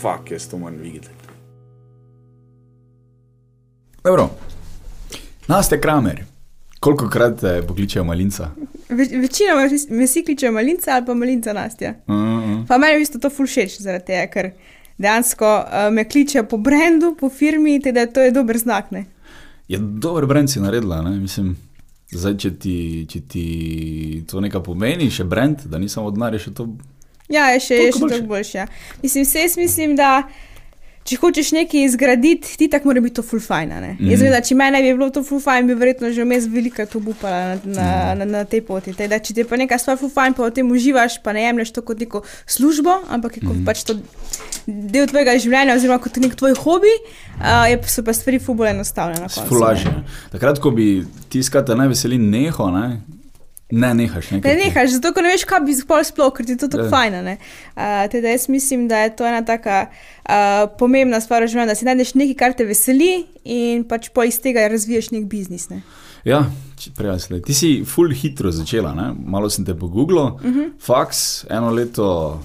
fuck, jaz to moram videti. Dobro. Naste kramer. Koliko krat te pokličejo malinca? Ve, večinoma me- vsi kličejo malinca ali pa malinca Nastja. Uh -huh. Pa meni je v bistvu to ful všeč zaradi tega, ker dejansko uh, me kličejo po brendu, po firmi, teda to je dober znak. Ne? Je dober brand si naredila, ne? mislim. Zdaj, če ti, če ti to nekaj pomeni, še brand, da ni samo denar, je še to. Ja, je še, je še toliko boljše. Ja. Mislim, vse jaz mislim, da če hočeš nekaj zgraditi, ti tako mora biti to full fajn. Mm Mhm. -hmm. Jaz vem, da če meni bi bilo to full fajn, bi verjetno že vmes veliko to upala na, na, Mhm. na, na tej poti. Teda, če ti pa neka stvar full fajn, pa v tem uživaš, pa ne jemliš to kot neko službo, ampak kot Mhm. pač to del tvojega življenja, oziroma kot nek tvoj hobi, uh, je, so pa stvari full bolj enostavne. Fulaže. Takrat, ko bi tiskate najveseli neho, ne, ne nehaš nekaj. Ne nehaš, zato ker ne veš, kaj bi sploh sploh, ker ti to tako Ja. fajn. Uh, teda jaz mislim, da je to ena taka uh, pomembna stvar v življenju, da si najdeš nekaj, kar te veseli in pač po iz tega razviješ nek biznis. Ne? Ja, slej. Ti si full hitro začela, ne? malo sem te pogooglil, uh Mhm. -huh. faks, eno leto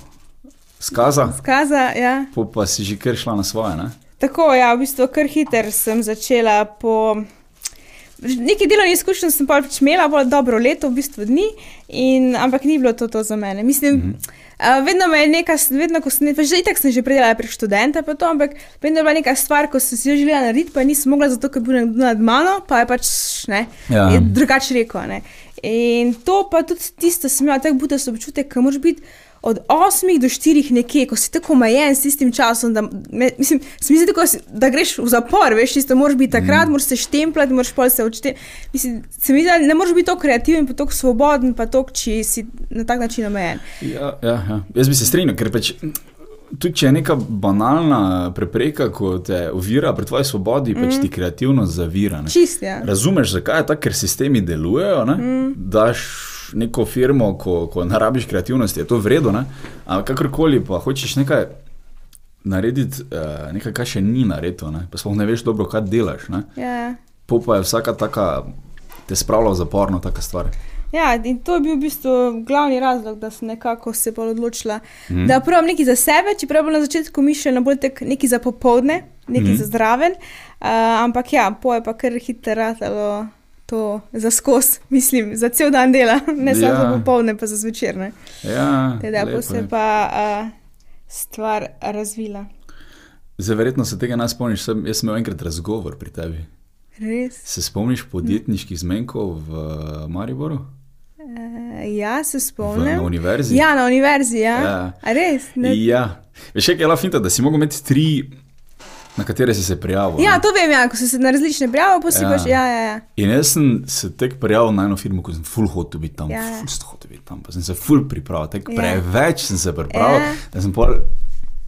skaza, Skaza, ja. po pa si že kar šla na svoje. Ne? Tako, ja, v bistvu kar hiter sem začela po. Nekaj delovnih izkušenj sem pač imela, bolj dobro leto, v bistvu dni, in, ampak ni bilo to, to za mene. Mislim, mm -hmm. uh, vedno me je neka, vedno, ko sem, pač že itak sem že predelala prek študenta, pa to, ampak vedno je bila neka stvar, ko sem si jo želela narediti, pa nisem mogla, zato ker je bil nekdo nad mano, pa je pač ne, Ja. je drugače rekel. Ne. In to pa tudi tisto, sem imela tako budest občutek, da moraš biti. Od 8 do 4 nekje, ko si tako omejen s tistim časom, da, me, mislim, se mi zdi, tako, da greš v zapor, veš, tisto moraš biti takrat, mm. moraš se štempljati, moraš pol se odšteti. Mislim, se mi zdi, ne moreš biti tako kreativen, pa tako svoboden, pa tako, če si na tak način omejen. Ja, ja, ja. Jaz bi se strinjal, ker pač. Tudi če je neka banalna prepreka, ko te ovira pri tvoji svobodi, mm. pač ti kreativnost zavira. ne. Čist, ja. Razumeš, zakaj je tako, ker sistemi delujejo. Mm. Daš neko firmo, ko, ko ne rabiš kreativnosti, je to vredno. ne. Ampak kakorkoli pa hočeš nekaj narediti, uh, nekaj, kar še ni narejeno, pa sploh ne veš dobro, kaj delaš. Ne. ja. Po pa je vsaka taka, te spravlja v zaporno, taka stvar. Ja, in to je bil v bistvu glavni razlog, da sem nekako se bolj odločila, mm. da pravim nekaj za sebe, čeprav je bilo na začetku mišljeno bolj tek nekaj za popovdne, nekaj mm. za zraven, uh, ampak ja, po je pa kar hitro ratalo to za skos, mislim, za cel dan dela, ne samo Ja. za popovdne, pa za zvečer. ne. Ja, Teda lepo se pa uh, stvar razvila. Zdaj, verjetno se tega ne spomniš. Sem, jaz sem imel enkrat razgovor pri tebi. Res? Se spomniš podjetniških zmenkov v eh, Mariboru? Uh, ja, se V, spomnim. na univerzi? Ja, na univerzi, ja. Ja. A res? Ne, ja. Veš, kaj je la finta, da si mogel imeti tri, na katere si se prijavil. Ja, ne? to vem, ja, ko si se na različne prijavil, pa si Ja. ja. pač, ja, ja, ja. In jaz sem se tek prijavil na eno firmo, ko sem full hotel biti tam, Ja. ja. full sem hotel biti tam, pa sem se full pripravil, tek Ja. preveč sem se pripravil, Ja. da sem pol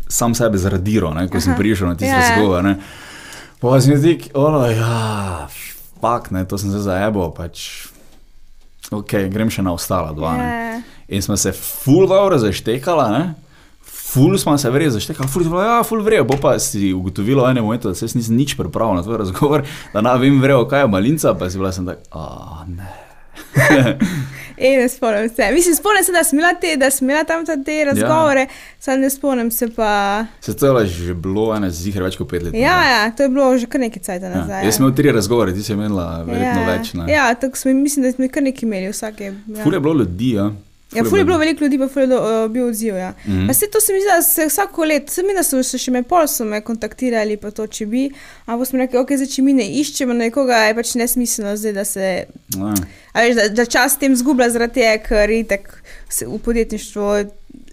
sam sebe zaradiral, ne, ko sem Aha. prišel na tisti Ja, ja. razgovor. ne. Pa sem jaz dik, ono, ja, fak, ne, to sem se zaebo, pač, ok, grem še na ostala dva. Ne. ja. In smo se full dobro zaštekala, ne? Ful smo se verjetno zaštekali, ful je bilo, ja, ful vrejo, bo pa si ugotovila v enem momentu, da se nisem nič pripravil na tvoj razgovor, da ne vem vrejo, kaj je malinca, pa si bila sem tak, a ne. E, ne spomnim se. Mislim, spomnim se, da sem imela, te, da sem imela tam ta te razgovore, ja. samo ne spomnim se pa. Se to je že bilo, ene zihar več kot pet let. Ja, nazaj. ja, to je bilo že kar nekaj cajta Ja. nazaj. Jaz sem imel tri razgovore, ti si imela verjetno ja. več. Ne? Ja, tako smo, mislim, da smo kar nekaj imeli, vsake. Ja. Ful je bilo ljudi, ja. Ja, ful je bilo veliko ljudi, pa ful je uh, bil odziv. Ja. Mm. -hmm. Vse to se mi zdi, da se vsako leto, se mi da so se še me pol so me kontaktirali, pa to, če bi, ampak smo rekli, ok, zdaj, če mi ne iščemo nekoga, je pač nesmiselno zdaj, da se, a veš, da, da čas tem zgublja zaradi tega, ker je tak v podjetništvu.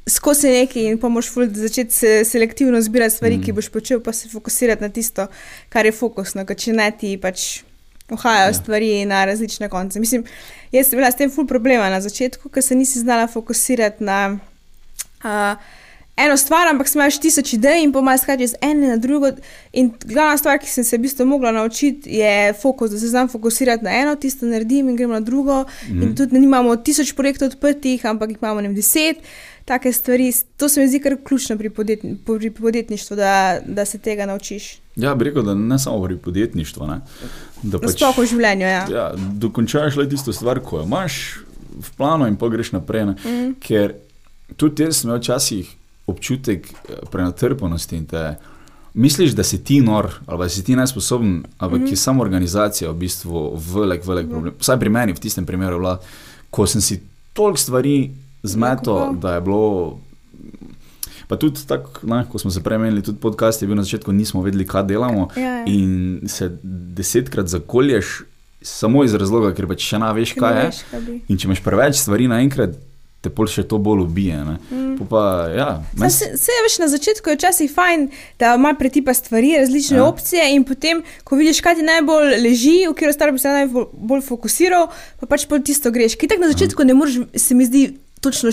Skozi nekaj in pa moš začeti se selektivno zbirati stvari, mm. ki boš počel, pa se fokusirati na tisto, kar je fokusno, ker če ne ti pač uhajajo ja. stvari na različne konce. Mislim, jaz sem imela s tem ful problema na začetku, ker se nisi znala fokusirati na uh, eno stvar, ampak sem imela še tisoč idej in pomaga skati z ene na drugo. In glavna stvar, ki sem se v bistvu mogla naučiti, je fokus, da se znam fokusirati na eno, tisto naredim in gremo na drugo. Mm. In tudi ne imamo tisoč projektov odprtih, ampak jih imamo ne deset. Take stvari, to se mi zdi kar ključno pri, podjetni, pri podjetništvu, da, da se tega naučiš. ja, bi rekel, da ne samo pri podjetništvu. Ne? Da pač, Sploh v življenju. Ja. ja, dokončaš le tisto stvar, ko jo imaš v planu, in pa greš naprej. Mm. Ker tudi jaz sem imel včasih občutek eh, prenatrpanosti in te. Misliš, da si ti nor, ali da si ti nesposoben, ampak mm -hmm. je samo organizacija v bistvu velik, velik problem. Vsaj pri meni v tistem primeru, bila, ko sem si toliko stvari zmetal, da je bilo. Pa tudi tako, ko smo se premenili, tudi podcast je bil na začetku, nismo vedeli, kaj delamo. Ja, ja. In se desetkrat zakolješ, samo iz razloga, ker pač še ne veš, kaj je. In če imaš preveč stvari naenkrat, te pol še to bolj ubije. Mm. Pa, ja, Saj Se, se veš, na začetku je včasih fajn, da malo pretipa stvari, različne Ja. ja. opcije, in potem, ko vidiš, kaj ti najbolj leži, v katero stvar bi se najbolj bolj fokusiral, pa pač pol tisto greš. Ki tako na začetku ne moreš, se mi zdi. Točno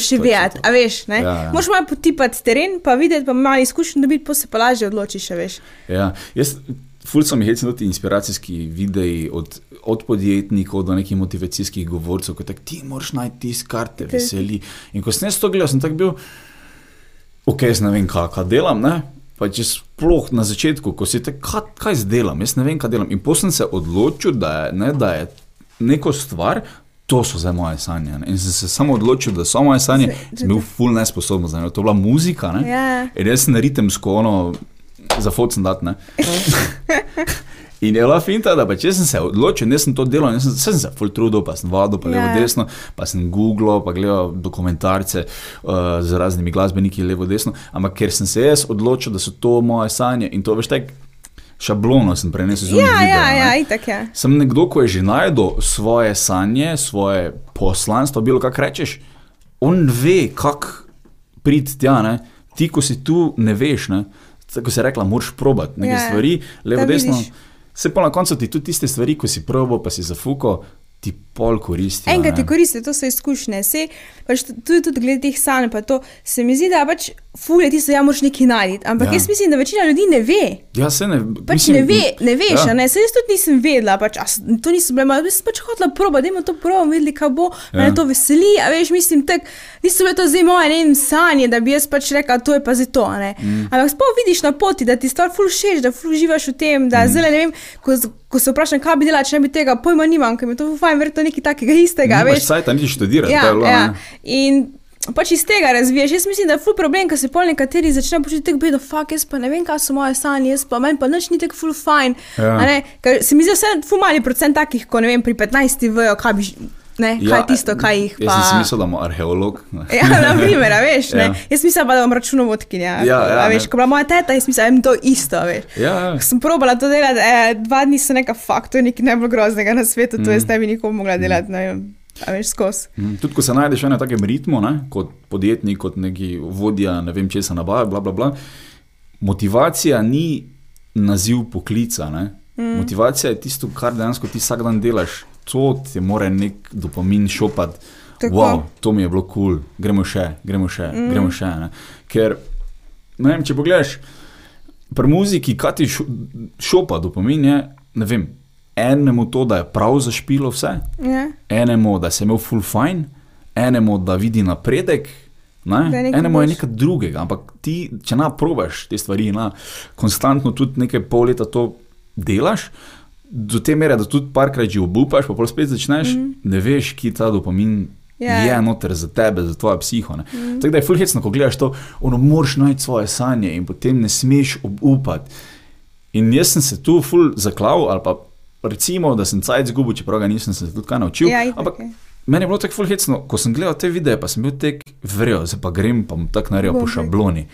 to. a veš. Ja, Ja, ja. Moš malo potipati teren, pa videti, pa malo izkušenj dobiti, pa se pa lažje odločiš, veš. Ja, jaz, ful so mi hecni ti inspiracijski videi od, od podjetnikov do nekih motivacijskih govorcev, kot ti moraš najti tisto, kar te Te- veseli. In ko sem jaz to gledal, sem tak bil, ok, jaz ne vem, kaj, kaj delam. Ne? Pa če sploh na začetku, ko si te, kaj, kaj zdaj delam, jaz ne vem, kaj delam. In potem sem se odločil, da je, ne, da je neko stvar. To so zdaj moje sanje. Ne? In sem se samo odločil, da so moje sanje. Se- Sem bil ful nesposoben za njo. To je bila muzika. Ne? Ja. In jaz sem ritemsko ono, za focen dat. Ne? In je bila finta, da če sem se odločil, ne sem to delal, sem, sem se full trudil, pa sem vadil, pa levo Ja. desno, pa sem googlal, pa gledal dokumentarce uh, z raznimi glasbeniki levo desno, ampak ker sem se jaz odločil, da so to moje sanje in to veš tek šablono sem prenesel z Ja, unih ja, videov, ja, ne. itak je. Sem nekdo, ko je že najdel svoje sanje, svoje poslanstvo, bilo kak rečeš, on ve, kako priti tja. Ne? Ti, ko si tu, ne veš, ne? tako se je rekla, moraš probati nekaj Ja, stvari, levo, desno. vidiš. Se pa na koncu ti tudi tiste stvari, ko si probo, pa si zafuko, ti pol koristijo. Enkrat ti koristi, to so izkušnje. Sej, pač tu- tudi, tudi glede teh sanj, pa to se mi zdi, da pač fulje ti se ja moraš nekaj najti. Ampak Ja. ja. jaz mislim, da večina ljudi ne ve. Ja, se ne. Pač mislim, ne, ve, ne veš, ja. ne? Saj jaz tudi nisem vedela, pač, a, to nisem bila, jaz sem pač hotela proba, da imamo to probo, videli, kaj bo, Ja. me to veseli, a veš, mislim, tak, niso bile to zdaj moje ne vem, sanje, da bi jaz pač rekla, to je pa za to. Mm. Ampak sploh vidiš na poti, da ti stvar ful všeč, da ful uživaš v tem, da mm. zdaj ne vem, ko, ko se vprašam, kaj bi delala, če ne bi tega pojma nimam, ker mi to fajn, verjetno nekaj takega istega, Nimaš veš. sajta niti študirati. Ja, je bilo, ja. In pač iz tega razviješ. Jaz mislim, da je ful problem, ker se pol nekateri začnejo počutiti tako bedo, fuck, jaz pa ne vem, kaj so moje sanje, jaz pa meni pa nič ni tako ful fajn. Ja. Ker se mi zdi vse ful mali procent takih, ko ne vem, pri 15 vejo, kaj bi. Ne, kaj je tisto, kaj jih pa. Ja, Jaz sem si mislil, da bom arheolog. Ja, na primer, a veš, ne. Ja. Jaz mislim pa, da bom računovodkinja. Ja, ja, a veš, ne. ko bila moja teta, jaz mislim, da je to isto, a veš. Ja, ja. Sem probala to delati, eh, dva dni sem neka fakt, to je nekaj najbolj groznega na svetu, to jaz ne bi nikoli mogla delati, ne vem, a veš, skozi. Mm, Tudi ko se najdeš v enem takem ritmu, ne, kot podjetnik, kot neki vodja, ne vem česa nabave, bla, bla, bla. motivacija ni naziv poklica. Ne. Mm. Motivacija je tisto, kar dejansko ti vsak dan delaš. To ti mora nek dopamin šopati. Tako. Wow, to mi je bilo kul, cool. gremo še, gremo še, mm. gremo še. Ne. Ker, ne vem, če pogledaš, pri muziki, kaj ti šo- šopa dopamin, je, ne vem, enemu to, da je prav zašpilo vse, Ja. enemu, da se je imel full fine, enemu, da vidi napredek. Ne? Enemu je nekaj drugega, ampak ti, če na probaš te stvari, na konstantno tudi nekaj pol leta to delaš, do te mere, da tudi parkrat že obupaš, pa spet začneš, mm -hmm. ne veš, ki ta dopamin Ja. yeah. je noter za tebe, za tvojo psiho. Mm -hmm. Tako da je fulhecno, ko gledaš to, ono moraš najti svoje sanje in potem ne smeš obupati. In jaz sem se tu ful zaklav, ali pa recimo, da sem cajt zgubil, čeprav ga nisem se tudi kaj naučil. Ja, itak ampak je. meni je bilo tako fulhecno, ko sem gledal te videe, pa sem bil tek vrel, zdaj pa grem pa bom tako naredil po šabloni.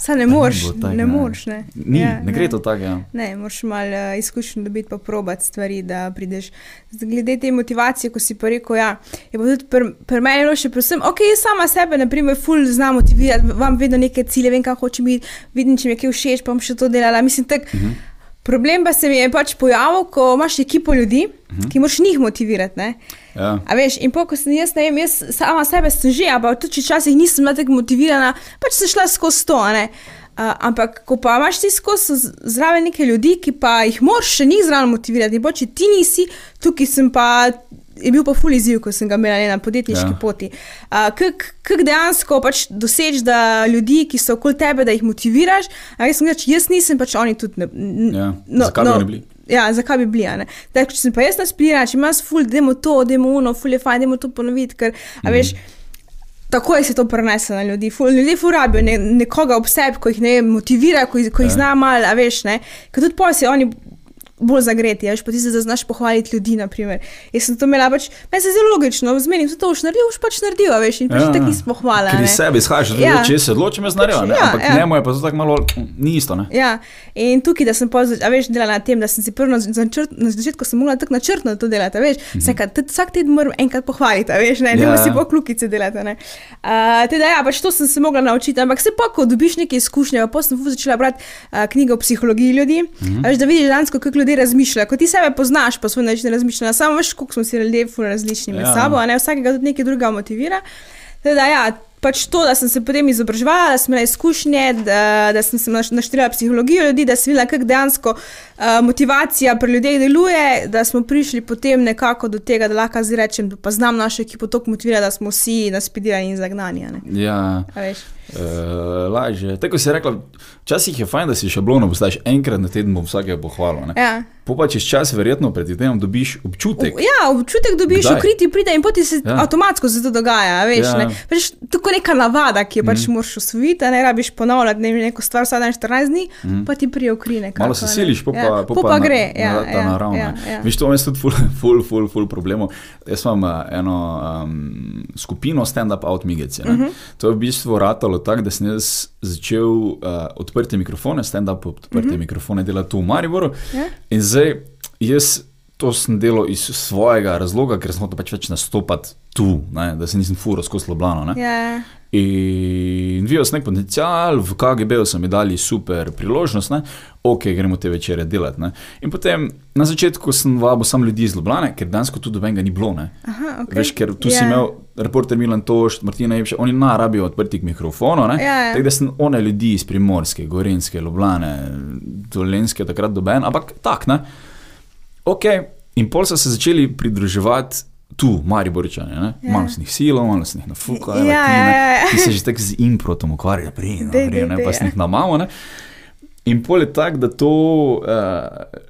Saj ne moreš, bilo tako, ne ne. moreš, ne. Ni, ja, ne gre to tako. Ja. Ne, moraš malo uh, izkušen dobiti, pa probati stvari, da prideš. Glede te motivacije, ko si pa rekel, ja, je pa tudi pri pr meni bilo še predvsem, ok, sama sebe, na primer, ful znam motivirati, vam vedno neke cilje, vem, kaj hočem biti, vidim, če mi je kaj všeč, pa bom še to delala. Mislim, tak, uh -huh. Problem pa se mi je pač pojavil, ko imaš ekipo ljudi, uh -huh. ki moraš njih motivirati. Ne? Ja. A veš, in po, ko sem jaz, ne vem, jaz sama sebe sem že, ampak tudi če včasih nisem bila tako motivirana, pač sem šla skozi to. Uh, ampak, ko pa imaš ti skozi zraven neke ljudi, ki pa jih moraš še njih zraven motivirati, in pa če ti nisi, tukaj sem pa. Je bil pa ful izziv, ko sem ga imela ne, na podjetniški Ja. poti. Uh, Kako dejansko pač doseči, da ljudi, ki so okoli tebe, da jih motiviraš. A jaz sem rekel, jaz nisem, pač oni tudi ne. Ja, zakaj bi oni bili? Ja, zakaj bi bili? Tako, če sem pa jaz naspirana, če imaš ful, demo to, demo uno, ful je fajn, demo to ponoviti, ker, a Mhm. veš, Tako je se to preneslo na ljudi. Ful, ljudje furabijo ne, nekoga ob sebi, ko jih ne motivira, ko ko jih Ja. zna malo, a veš. ne. Ker tudi pol se oni bolj zagreti, veš, pa ti se znaš pohvaliti ljudi. Naprimer. Jaz sem to imela, pač, meni se zdi logično, zmenim se to už naredil, už pač naredil, veš, in pač Ja, tako nismo hvala. Ker iz sebe izhajaš, da Ja. če se odločim, jaz naredim. Ja, Ampak ja. njemu je pa to tako malo, ni isto. Ne? Ja, in tukaj, da sem zač- a veš, delala na tem, da sem si prvo na, začrt, na začetku sem mogla tako načrtno to delati, veš, -hmm. vsak, vsak teden moram enkrat pohvaliti, veš, ne, ne Mhm. Ja, moreš si po klukice delati. ne. Uh, teda ja, pač to sem se mogla naučiti, ampak se pa, ko dobiš neke izkušnje, pa sem začela brati uh, knjige o psihologiji ljudi, Mhm. veš, da vidiš dejansko, kako ljudje razmišljajo, ko ti sebe poznaš, pa svoj način razmišljanja, samo veš, koliko smo si ljudje različni med Ja. sabo, a ne vsakega tudi nekaj drugega motivira. Teda, ja, pač to, da sem se potem izobraževala, da sem imela izkušnje, da, da sem se naš- naštelila psihologijo ljudi, da sem videla, kako dejansko uh, motivacija pri ljudeh deluje, da smo prišli potem nekako do tega, da lahko zdaj rečem, da pa znam našo ekipo toliko motivirati, da smo vsi naspidirani in zagnani. Ja. Uh, lažje. Tako si rekla, včasih je fajn, da si šablono postaviš enkrat na teden, bom vsakega pohvalil. Ja. Po pa čez čas, verjetno pred tem dobiš občutek. Ja, občutek dobiš, Kdaj? ukriti pride in poti se Ja. avtomatsko se to dogaja. a Veš, Ja. ne. pač, tako neka navada, ki jo pač mm. moraš usvojiti, ne rabiš ponavljati ne, neko stvar vsaj dan 14 dni, mm. pa ti prije ukrine. Malo se siliš, pa, ja. pa, po pa gre. Na, ja, na, ja, naravno. Ja, ja. Veš, to je tudi ful, ful, ful, ful problemov. Jaz imam uh, eno um, skupino stand-up out migece. Mhm. -huh. To je v bistvu ratalo tako, da sem jaz začel uh, odprte mikrofone, stand-up odprte Mhm. -huh. mikrofone delati tu v Mariboru. Ja. In zdaj jaz. To sem delal iz svojega razloga, ker sem hotel pač več nastopati tu, ne, da se nisem furo skozi Ljubljano. ne. Ja, In videl sem nek potencial, v KGB-ju so mi dali super priložnost, ne? ok, gremo te večere delati. Ne? In potem na začetku sem vabil samo ljudi iz Ljubljana, ker dejansko tu dobenega ni bilo. Ne? Aha, okay. Veš, ker tu Ja. si imel reporter Milan Tošt, Martina Jepša, oni na rabijo odprtih mikrofonov. ne. Ja, ja. Tako da sem one ljudi iz Primorske, Gorenske, Ljubljane, Dolenske takrat doben, ampak tak, ne. Ok, in pol so se začeli pridruževati. Tu, Mariborčani, ja. Ja. malo sem jih silo, malo sem jih nafukal, Ja, ja, ja, ja. ki se že tako z improtom ukvarja, prej, no, Dej, prej, dej, ne, dej, pa sem ja. jih namamo. Ne. In pol je tako, da to, uh,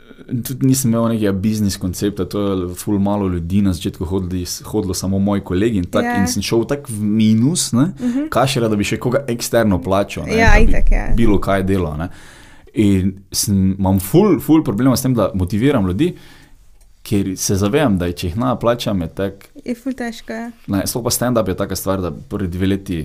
tudi nisem imel nekega biznis koncepta, to je ful malo ljudi na začetku hodili, hodilo samo moji kolegi in tako, Ja. in sem šel tako v minus, uh -huh. kašera, da bi še koga eksterno plačal, ne, Ja, itak, ja. bilo kaj delo. Ne. In sem, imam ful, ful problema s tem, da motiviram ljudi, ker se zavedam, da če jih na plačam, je tako. je ful težko. Ja. Ne, sploh pa stand-up je taka stvar, da prvi dve leti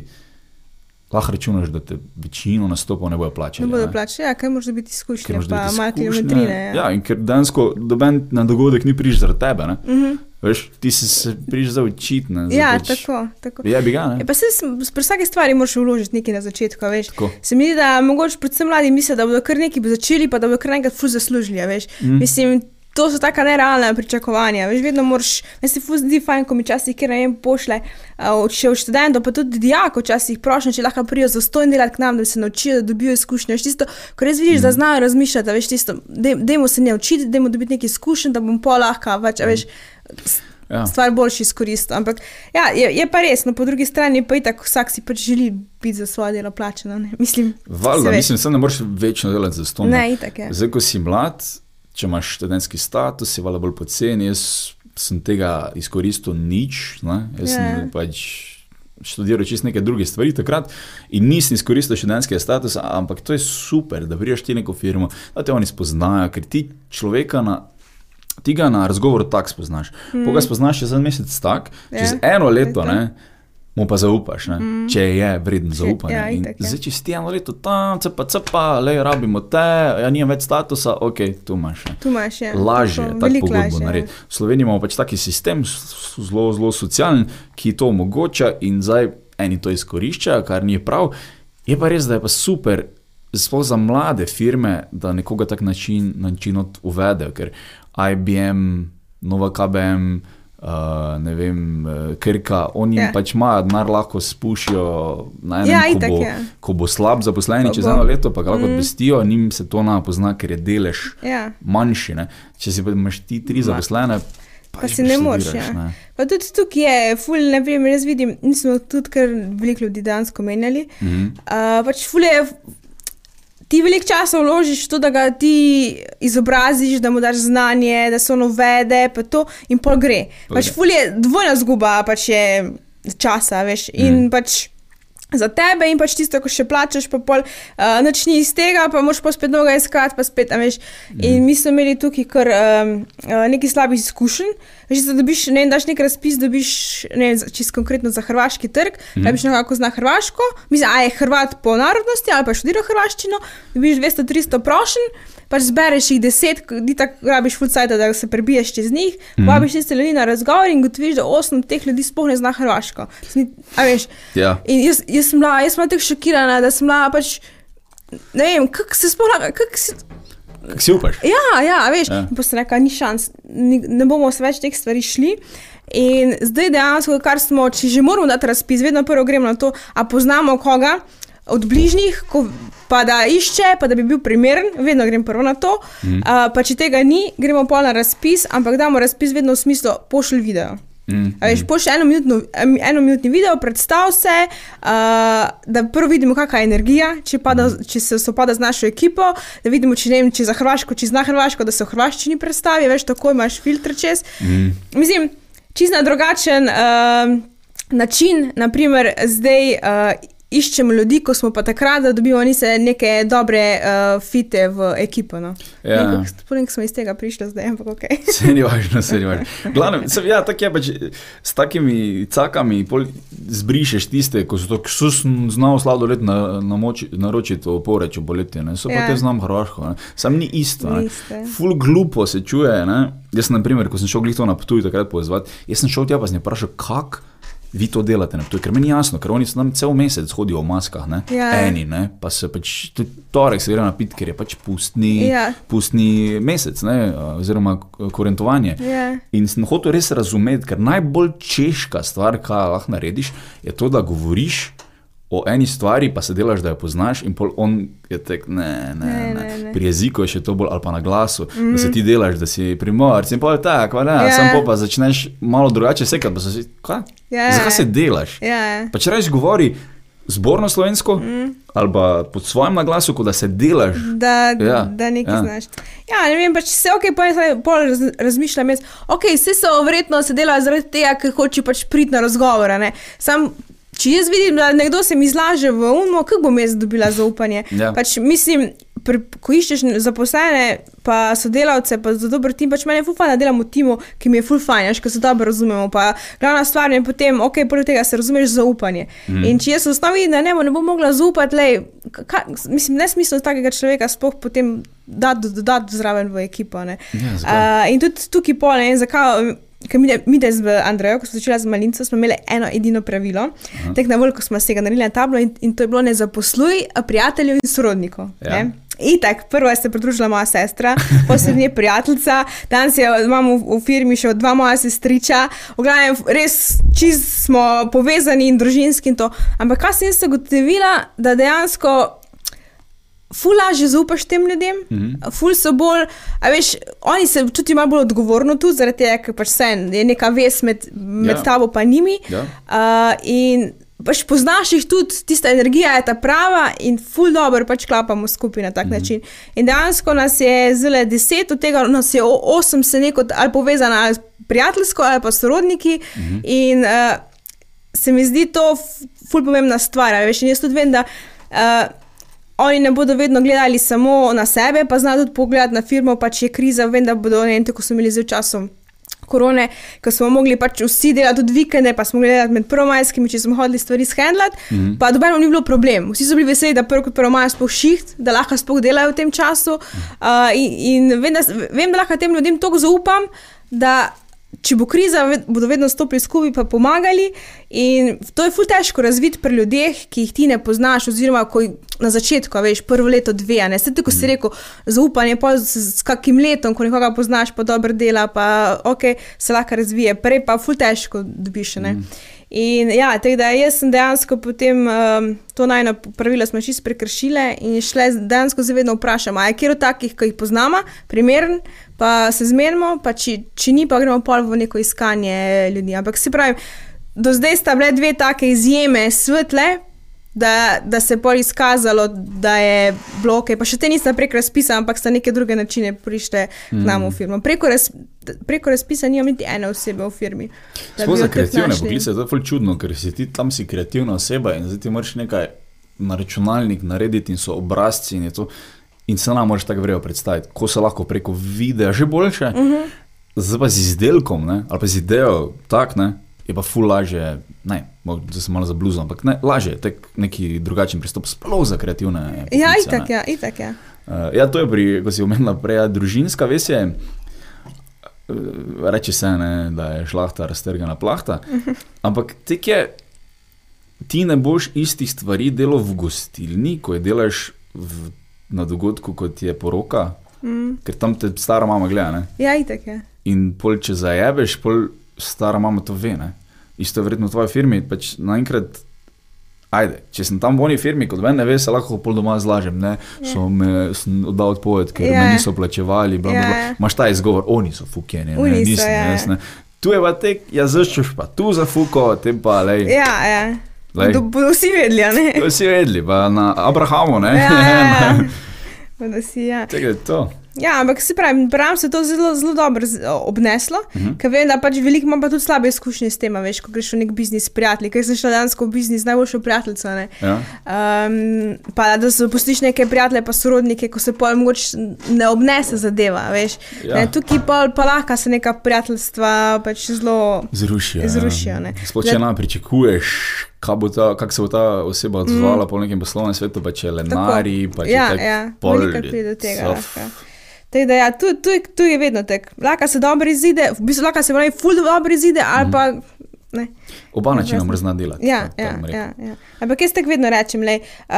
lahko računaš, da te večino nastopov ne bojo plačali. Ne bodo plačali, ja, kaj moraš biti imaš pa malo kilometrine. Ja. Ja, in ker dejansko doben na dogodek ni prišel zaradi tebe. Uh -huh. Veš, ti si se prišel za učiti. ne, ja pač- tako. tako. Je bi ga, ne? Ja, pa se pri vsaki stvari moraš vložiti nekaj na začetku, veš. Tako. Se mi zdi, da mogoče predvsem mladi mislijo, da bodo kar nekaj začeli, pa da bodo kar enkrat fuz zaslužili, veš. Mm. Mislim, to so taka nerealna pričakovanja, veš, vedno moraš, meni se zdi fajn, ko mi časih, ker ne vem, pošle, uh, še v študentov, pa tudi dijako včasih prošljem, če lahko prijo za stojn delati k nam, da se naučijo, da dobijo izkušnje, veš, tisto, ko res vidiš, mm. da znajo razmišljati, veš, tisto, dej- dajmo se ne učiti, dajmo dobiti nekaj izkušenj, da bom pol lahko, več, a veš, Ja. stvar boljši izkoristil. Ampak ja, je, je pa res, no, po drugi strani pa itak vsak si pač želi biti za svoje delo plačen. Mislim, Valjda, se mislim, da ne moreš večno delati za ston. Ne, itak je. Zdaj, ko si mlad, če imaš študentski status, si valjda bolj poceni. Jaz sem tega izkoristil nič. Ne? Jaz Ja. sem pač študiral čist neke druge stvari takrat in nisem izkoristil študentskega statusa, ampak to je super, da priješ ti neko firmo, da te oni spoznajo, ker ti človeka na. Ti ga na razgovoru tako spoznaš. Mm. Ko ga spoznaš čez en mesec tak, Ja, čez eno leto, to. ne, mu pa zaupaš, ne, mm. če je vreden zaupanja. ja, itak, ja. Zdaj, če si ti eno leto tam, cepa, cepa, le rabimo te, ja, nimam več statusa, ok, tu imaš. Ne. Tu imaš ja. Lažje je Tako, tako pogodbo ja. narediti. V Sloveniji imamo pač taki sistem, zelo, zelo socialen, ki to omogoča in zdaj eni to izkoriščajo, kar ni prav. Je pa res, da je pa super, sploh za mlade firme, da nekoga tak način, način uvedejo, ker IBM, Nova KBM, uh, ne vem, uh, Krka, oni Ja. yeah. pač imajo denar, lahko spušijo na enem, Ja, ko, bo, je. ko bo slab zaposleni čez eno leto, pa ga lahko Mm. odpestijo, njim se to ne pozna, ker je delež Ja. manjši. Ne? Če si pa imaš ti tri zaposlene, Pa pač si ne moreš, ja. ne. Pa tudi tukaj je, ful, ne vem, jaz vidim, nismo tudi kar veliko ljudi dejansko menjali. Mhm. Uh, pač ful je, ti veliko časa vložiš v to, da ga ti izobraziš, da mu daš znanje, da se on uvede, pa to in pol gre. Pa Pač ful je dvojna zguba, pač je časa, veš. In pač za tebe in pač tisto, ko še plačeš, pa pol uh, noč ni iz tega, pa moš pa spet noga iskati, pa spet, a veš. In mi smo imeli tukaj kar um, uh, nekaj slabih izkušenj. Veš, da dobiš, ne vem, daš nek razpis, dobiš, ne vem, čisto konkretno za hrvaški trg, da biš nekako zna hrvaško, mislim, a je Hrvat po narodnosti ali pa študira hrvaščino, dobiš 200-300 prošen, pač zbereš jih 10, ti tako rabiš full site, da se prebiješ čez njih, povabiš tiste ljudi na razgovor in gotoviš, da 8 teh ljudi sploh ne zna hrvaško. A veš, Ja. In jaz, jaz sem bila, jaz sem bila tako šokirana, da sem bila pač, ne vem, kako se sploh, kako se. Kako si upaš? Ja, ja, veš, ja. pa sem rekla, ni šans, ni, ne bomo se več teh stvari šli. In zdaj dejansko, kar smo, če že moramo dati razpis, vedno prvo gremo na to, a poznamo koga od bližnjih, ko, pa da išče, pa da bi bil primeren, vedno grem prvo na to. Mm. Uh, pa če tega ni, gremo pa na razpis, ampak damo razpis vedno v smislu pošlji video. Mm. A Veš, pošlji eno, eno minutni video, predstav se, uh, da prvo vidimo, kakšna je energija, če, pada, če se sopada z našo ekipo, da vidimo, če, ne vem, če za Hrvaško, če zna Hrvaško, da se v Hrvaščini predstavi, veš, tako imaš filtr čez. Mm. Mislim, čist na drugačen uh, način, naprimer, zdaj. Uh, Iščemo ljudi, ko smo pa takrat, da dobimo nise neke dobre uh, fite v ekipo. No. Ja. Spomnim, smo iz tega prišli zdaj, ampak ok. Se ni važno, se ni važno. Glavno, se, ja, tako je pač s takimi cakami, pol zbrišeš tiste, ko so to so znal sladoled na, na moči, naročiti v poreču boleti, ne. so pa Ja. te znam hrvaško, ne. sam ni isto. Ne. isto, ja. Ful glupo se čuje, ne. jaz na primer, ko sem šel glih to na Ptuj takrat povezovati, jaz sem šel tja pa sem vprašal, kako vi to delate na Ptuj, ker meni je jasno, ker oni nam cel mesec hodijo v maskah, ne. Ja. eni, ne. pa se pač tudi torek se gre napit, ker je pač pustni, Ja. pustni mesec, ne, oziroma korentovanje. Ja. In sem hotel res razumeti, ker najbolj češka stvar, kar lahko narediš, je to, da govoriš o eni stvari, pa se delaš, da jo poznaš, in pol on je tek, ne, ne, Ne, ne, ne, ne. ne. Pri jeziku je še to bolj ali pa na glasu, mm. da se ti delaš, da si primor, in pol tako, ne, Ja. yeah. sam pol pa začneš malo drugače sekati, pa se si, kaj? Ja. Zakaj se delaš? Ja. Pa če rečeš govori zborno slovensko mm. ali pa pod svojim naglasom, kot da se delaš. da, Ja, ja, da nekaj ja. ja. znaš. Ja, ne vem, pač se ok, pa jaz pol raz, razmišljam, jaz, ok, vse so verjetno se delajo zaradi tega, ker hoče pač priti na razgovor. ne. Sam, če jaz vidim, da nekdo se mi zlaže v umo, kako bom jaz dobila zaupanje? Ja. Pač mislim, pri, ko iščeš zaposlene, pa sodelavce, pa za dober tim, pač meni je fulfajn, da delam v timu, ki mi je fulfajn, ker se dobro razumemo. Pa glavna stvar je potem, ok, poleg tega se razumeš zaupanje. Mm. In če jaz v osnovi njemu ne bom mogla zaupati, lej, ka, mislim, ne smisel takega človeka sploh potem dati dodati zraven v ekipo. ne. Ja, zakaj? uh, in tudi tukaj pol, ne zakaj. Ker mi, mi da z Andrejo, ko smo začeli z Malinco, smo imeli eno edino pravilo. Tek na vrhu smo se ga naredili na tablo in, in to je bilo ne zaposluj prijateljev in sorodnikov. Ja. Ja. Itak, prvo je se pridružila moja sestra, poslednji prijateljica, danes je, imamo v, v firmi še dva moja sestriča, v glavnem res čist smo povezani in družinski in to. Ampak kaj sem jaz ugotovila, da dejansko ful lažje zaupaš tem ljudem, mm -hmm. ful so bolj, a veš, oni se čutijo malo bolj odgovorno tu, zaradi tega, ker pač se je neka vez med, med Ja. tabo in njimi. Ja. Uh, in pač poznaš jih tudi, tista energija je ta prava in ful dobro pač klapamo skupaj na tak mm -hmm. način. In dejansko nas je zelo deset, od tega nas je osem se neko ali povezano ali prijateljsko ali pa sorodniki. Mm -hmm. In uh, se mi zdi to ful pomembna stvar. Veš, in jaz tudi vem, da. Uh, Oni ne bodo vedno gledali samo na sebe, pa znajo tudi pogledati na firmo, pa če je kriza, vem, da bodo, ne vem, tako so imeli zdaj času korone, ko smo mogli pač vsi delati tudi vikende, pa smo delati med prvomajskimi, če smo hodili stvari shendlati, mm -hmm. pa dobeno ni bilo problem. Vsi so bili veseli, da prvo kot prvomaj sploh šiht, da lahko sploh delajo v tem času. Uh, in in vem, da, vem, da lahko tem ljudem toliko zaupam, da če bo kriza, bodo vedno stopili skupaj in pomagali. In to je ful težko razviti pri ljudeh, ki jih ti ne poznaš, oziroma ko na začetku, veš, prvo leto, dve, ne. Sedaj, ko si rekel, zaupanje, pa s, s kakim letom, ko nekoga poznaš, pa dobro dela, pa ok, se lahko razvije, prej pa ful težko dobiš. Ne? In ja, tako da jaz sem dejansko potem um, to najno pravilo smo čisto prekršile in šle dejansko zavedno vprašam, a je kjer od takih, ki jih poznamo, primeren, pa se zmenimo, pa če, če ni, pa gremo pol v neko iskanje ljudi. Ampak se pravi, do zdaj sta bile dve take izjeme svetle, da, da se je pol izkazalo, da je bloke, pa še te niste prek razpisa, ampak sta neke druge načine prišle k nam v firmo. Preko, raz, preko razpisa nimam niti ene osebe v firmi. Sploh za kreativne poklice je to ful čudno, ker si ti tam si kreativna oseba in zdaj ti moraš nekaj na računalnik narediti in so obrazci in je to. In se nam moraš tako vrejo predstaviti, ko se lahko preko videa že boljše, uh -huh. zdaj pa z izdelkom ne, ali pa z idejo, tak ne, je pa ful lažje, ne, zdaj sem malo za bluzo, ampak ne, lažje je tek neki drugačen pristop, sploh za kreativne. Ja, poklice, itak, ne. ja, itak, ja. Uh, ja, to je pri, ko si omenila prej, ja, družinska ves je. Uh, reče se, ne, da je šlahta raztrgana plahta. Ampak tek je, ti ne boš istih stvari delal v gostilni, ko je delaš v, na dogodku, kot je poroka, Mm. ker tam te stara mama gleda. Ne? Ja, itak, ja. In pol, če zajebeš, pol stara mama to ve. Ne? Isto je verjetno v tvoji firmi, pač naenkrat. Ajde, če sem tam v oni firmi, kot meni, ne ve, se lahko pol doma zlažem. Ne, so me oddal odpoved, ker Ja. yeah. me niso plačevali. Bla, bla, Ja. bla. Maš ta izgovor, oni so fukeni. Ne, nisem, ja. jaz, ne. Tu je pa tek, ja zaščeš pa tu za fuko, tem pa lej. Ja, ja. Glej. Da bodo vsi vedeli, ne? To si vedeli, pa na Abrahamu, ne. Ja, ja, ja. Da si, ja. Tega je to. Ja, ampak se pravi, pravi se to zelo, zelo dobro obneslo, uh Mhm. -huh. ker vem, da pač veliko imam pa tudi slabe izkušnje s tem, veš, ko greš v nek biznis s prijatelji, ker sem šla danes v biznis z najboljšo prijateljico. Ne? Ja. Um, pa da se pustiš neke prijatelje, pa sorodnike, ko se pol mogoče ne obnese zadeva, veš. Ja. Ja. Ne, tukaj pol pa lahko se neka prijateljstva pač zelo. Zrušijo. Zrušijo, ne. Sploh če nam pričakuješ, kako bo ta, kak se bo ta oseba odzvala mm. po nekem poslovnem svetu, pa če lenari, pa če ja, ja, pol veliko pride do tega. so- lahko. Tako da, ja, tu, tu, tu je vedno tako. Lahko se dobro izide, v bistvu lahko se pravi, ful dobro izide, ali pa ne. Oba načina znati delati. Ja, tako ja, ja, ja. Ampak jaz tako vedno rečem, lej, uh,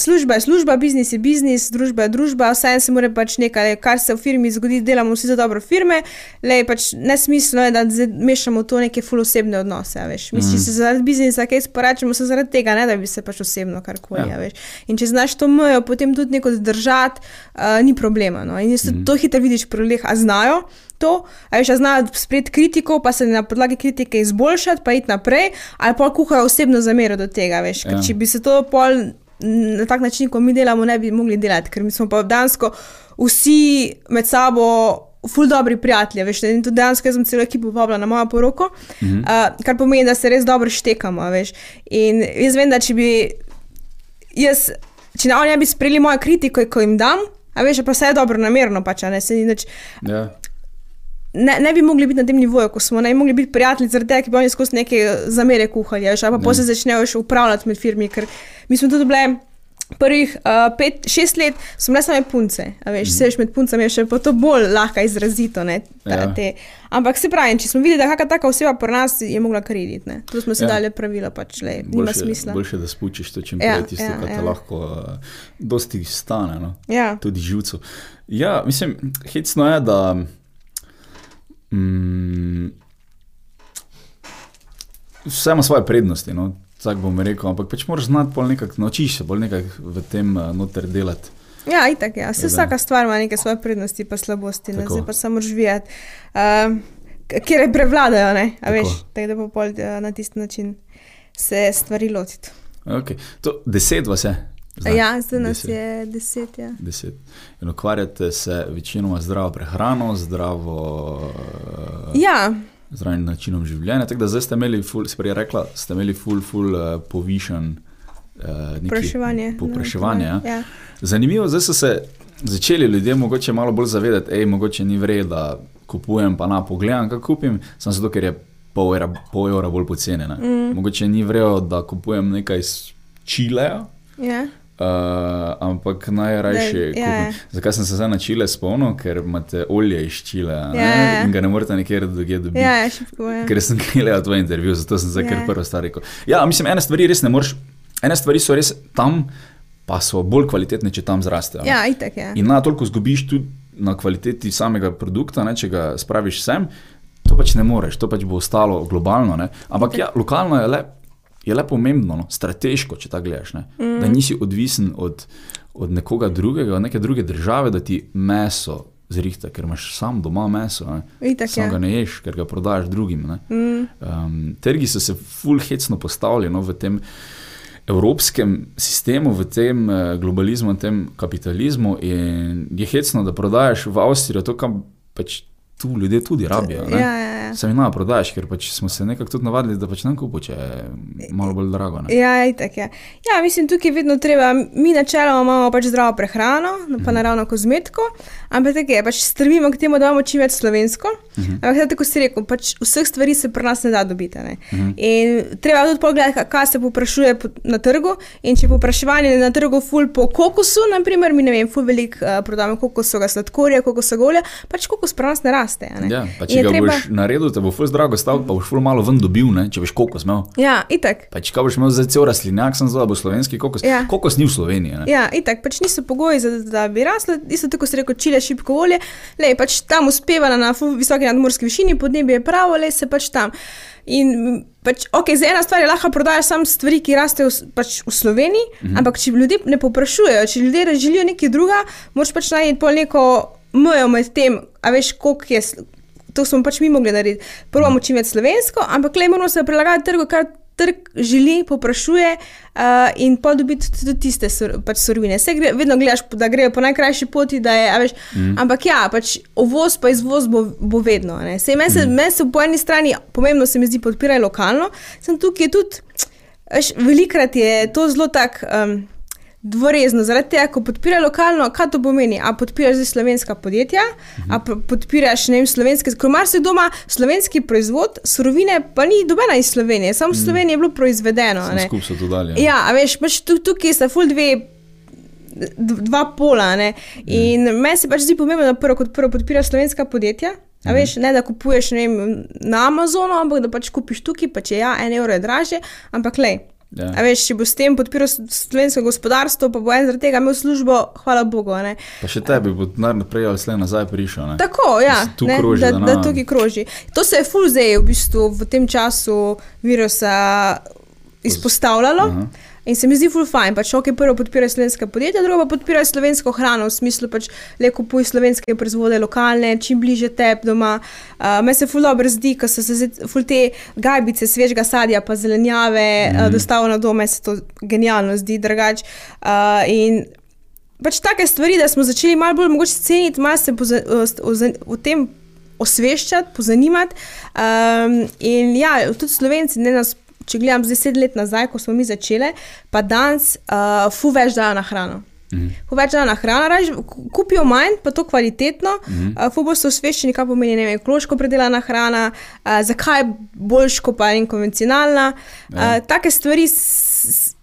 služba je služba, biznis je biznis, družba je družba, vse se mora pač nekaj, kar se v firmi zgodi, delamo vsi za dobro firme, lej, pač nesmiselno je, da mešamo to neke fulosebne odnose, veš. Mi mm. se zaradi biznisa kaj sporačamo, se zaradi tega, ne da bi se pač osebno karkoli, Ja. veš. In če znaš to mejo, potem tudi neko zdržati, uh, ni problema. No. In mm. to hitro vidiš pri ljudeh, a znajo. To, a veš, a znajo sprejeti kritiko, pa se na podlagi kritike izboljšati, pa iti naprej, ali pa kuhajo osebno zamero do tega. Veš, ja. Ja. Če bi se to pol na tak način, kot mi delamo, ne bi mogli delati, ker mi smo pa dejansko vsi med sabo. Ful dobri prijatelji, veš, in tudi dejansko sem celo ekipo povabila na mojo poroko, mm -hmm. uh, kar pomeni, da se res dobro štekamo, veš. In jaz vem, da če bi jaz, če ne oni ne bi sprejeli mojo kritiko, ko jim dam, a veš, pa vse je dobro namerno, pač, ne se ni nič Ja. Ne, ne bi mogli biti na tem nivoju, ko smo ne bi mogli biti prijatelji, zaradi tega, ker bi oni skozi neke zamere kuhali, ali pa posebej začnejo še upravljati med firmi, ker mi smo tudi bile. Prvih uh, pet, šest let smo bile same punce, veš, mm. seš med puncami je še pa to bolj lahko izrazito. Ne, ta, Ja. te. Ampak se pravi, če smo videli, da kakšna taka oseba pri nas je mogla kariditi, ne. tu smo si Ja. ja. dali pravila, pač le, nima Boljše, smisla. boljše, da spučiš to čim Ja, prej, tisto, ja, kar te ja. lahko uh, dosti stane. No? Ja, tudi živcev. Ja, mislim, hecno je, da. Mm, vse ima svoje prednosti, no, tako bom rekel, ampak pač moraš znati pol nekako, naučiš se bolj nekako v tem uh, noter delati. ja itak, ja. Se vsaka stvar ima neke svoje prednosti in slabosti, ne, zdaj pa samo živeti. Uh, Kjer prevladajo, ne, a Tako. veš, tako da pa pol uh, na tisti način se stvari lotiti. Okay. To, deset vas je. Zdaj, ja, zdaj nas deset. je deset. Ja. Deset. In ukvarjate se večinoma z zdravo prehrano, zdravo, uh, ja, zdravim načinom življenja. Tako da zdaj ste imeli, ful, si prej rekla, ste imeli ful, ful uh, povišen. Uh, Povpraševanje. Povpraševanje. Ja. Ja. Zanimivo, zdaj so se začeli ljudje mogoče malo bolj zavedati, da mogoče ni vredno, da kupujem, pa na pogledam, kaj kupim, samo zato, ker je pol evra, pol evra bolj poceni. Mm. Mogoče ni vredno, da kupujem nekaj iz Čileja. Ja. Uh, ampak najrajši Da, ja, kupim. ja. Zakaj sem se zdaj na Čile spomnil? Ker imate olje iz Čileja Ja, ja, ja. in ga ne morete nikjer drugje dobiti. Ja, šipko, ja. Ker sem gledal tvoj intervju, zato sem se Ja. kar prvo star rekel. Ja, mislim, ene stvari res ne moreš, ene stvari so res tam, pa so bolj kvalitetne, če tam zrastejo. Ja, itak je. In na toliko zgubiš tudi na kvaliteti samega produkta, ne, če ga spraviš sem, to pač ne moreš, to pač bo ostalo globalno. Ne. Ampak ja, lokalno je le, je le pomembno, no, strateško, če tako gledaš. Ne, mm. Da nisi odvisen od, od nekoga drugega, od neke druge države, da ti meso zrihta, ker imaš sam doma meso. Itak Sam je. ga ne ješ, ker ga prodajaš drugim. ne. Mm. Um, trgi so se full hecno postavili no, v tem. evropskem sistemu, v tem eh, globalizmu, v tem kapitalizmu in je hecno, da prodajaš v Avstrijo to, kar pač tu ljudje tudi rabijo. ne. Ja, ja, ja. Mi na prodajaš, ker pač smo se nekako tudi navadili, da pač nam kupo, če je malo bolj drago. Ne? Ja, itak, ja. ja, mislim, tukaj je vedno treba, mi načeloma imamo pač zdravo prehrano, no, Mhm. pa naravno kozmetiko, ampak tako je, pač strmimo k temu, da imamo čim več slovensko. Mhm. Ampak ja, tako si rekel, pač vseh stvari se pri nas ne da dobiti. Ne? Mhm. In treba tudi pogledati, ka- kaj se poprašuje po- na trgu. In če popraševanje na trgu ful po kokosu, naprimer, mi ne vem, ful velik uh, prodajamo kokosovega sladkorja, kokosovega olja, pač kokos pri nas ne raste. Ne? Ja, pa če ga treba- boš naredil, te bo ful zdrago stal, pa boš ful malo ven dobil, ne? če boš kokos imel. Ja, itak. Pač kaj boš imel za cel rastlinjak, sem zdaj, da bo slovenski kokos. Ja. Kokos ni v Sloveniji. Ne? Ja, itak, pač niso pogoji, za, da bi raslo. Isto tako se reko, čile šipko olje, le pač tam uspeva na visoki nadmorski višini, podnebje je pravo, le se pač tam. In pač, ok, za ena stvar je lahko prodajaš samo stvari, ki rastejo v, pač v Sloveniji, mm -hmm. ampak če ljudje ne poprašujejo, če ljudje želijo nekaj druga, moraš pač najti pol neko mejo med tem, a veš, koliko je. To smo pač mi mogli narediti. Prvo imamo čim več slovensko, ampak le moramo se prilagajati trgu, kar trg želi, poprašuje uh, in pa dobiti tudi tiste sur, pač surovine. Vse gre, vedno gledaš, da grejo po najkrajši poti, da je, veš, mm. ampak ja, pač uvoz pa izvoz bo, bo vedno. Sej Meni se, mm. men se po eni strani pomembno se mi zdi podpirati lokalno, sem tukaj tudi, veš, velikrat je to zelo tak. Um, Dvorezno, zaradi tega, ko podpiraš lokalno, kaj to pomeni? A podpiraš zdaj slovenska podjetja, a p- podpiraš ne vem, slovenske, ko imaš doma slovenski proizvod, surovine pa ni dobena iz Slovenije, samo v Sloveniji je bilo proizvedeno. a ne. Skup so to dali. Ja, a veš, pač tu, tukaj sta ful dve. Dva pola. Ne? In mm. meni se pač zdi pomembno, da prvo kot prvo podpiraš slovenska podjetja. A veš, ne da kupuješ ne vem, na Amazonu, ampak da pač kupiš tukaj, pa če ja, en evro je draže, ampak le. Ja. A veš, če bo s tem podpiral slovensko gospodarstvo, pa bo en zaradi tega imel službo, hvala Bogu. ne. Pa še tebi bo denar naprej ali slej nazaj prišel. Ne? Tako, ja, Da ne, kroži da, denar. da tukaj kroži. To se je ful zdaj v bistvu v tem času virusa izpostavljalo. Aha. In se mi zdi ful fajn, pač ok, prvo podpirajo slovenska podjetja, drugo pa podpirajo slovensko hrano, v smislu pač le kupuj slovenske proizvode, lokalne, čim bliže tep doma. Uh, Meni se ful dobro zdi, ko so se ful te gajbice svežega sadja pa zelenjave mm. uh, dostavili na dom, meni se to genialno zdi, drugač. Uh, in pač take stvari, da smo začeli malo bolj mogoče ceniti, malo se poza, o, o, o tem osveščati, pozanimati. Um, in ja, tudi slovenci, ne nas, če gledam zdaj sedem let nazaj, ko smo mi začeli, pa danes, uh, fu več dajo na hrano. Mhm. Fu več dajo na hrano, raž, kupijo manj, pa to kvalitetno, Mhm. uh, fu bolj so osveščeni, kaj pomeni vem, ekološko predelana hrana, uh, zakaj je boljš kot pa in konvencionalna. Ja. Uh, take stvari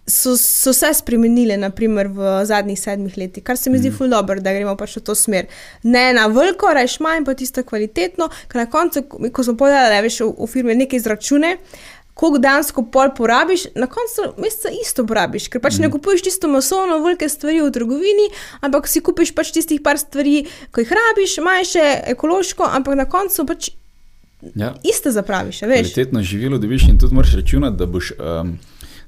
so, so se spremenile, naprimer v zadnjih sedmih letih, kar se mi zdi ful dobro, da gremo pač v to smer. Ne na veliko, reš manj, pa tisto kvalitetno, ker na koncu, ko- smo povedali, veš, v, v firmi nekaj izračune. Koliko dejansko pol porabiš, na koncu meseca isto porabiš, ker pač mm. ne kupuješ tisto masovno, velike stvari v trgovini, ampak si kupiš pač tistih par stvari, ki jih rabiš, manjše, ekološko, ampak na koncu pač Ja. isto zapraviš. Kvalitetno živilo dobiš in tudi moraš računati, da boš um,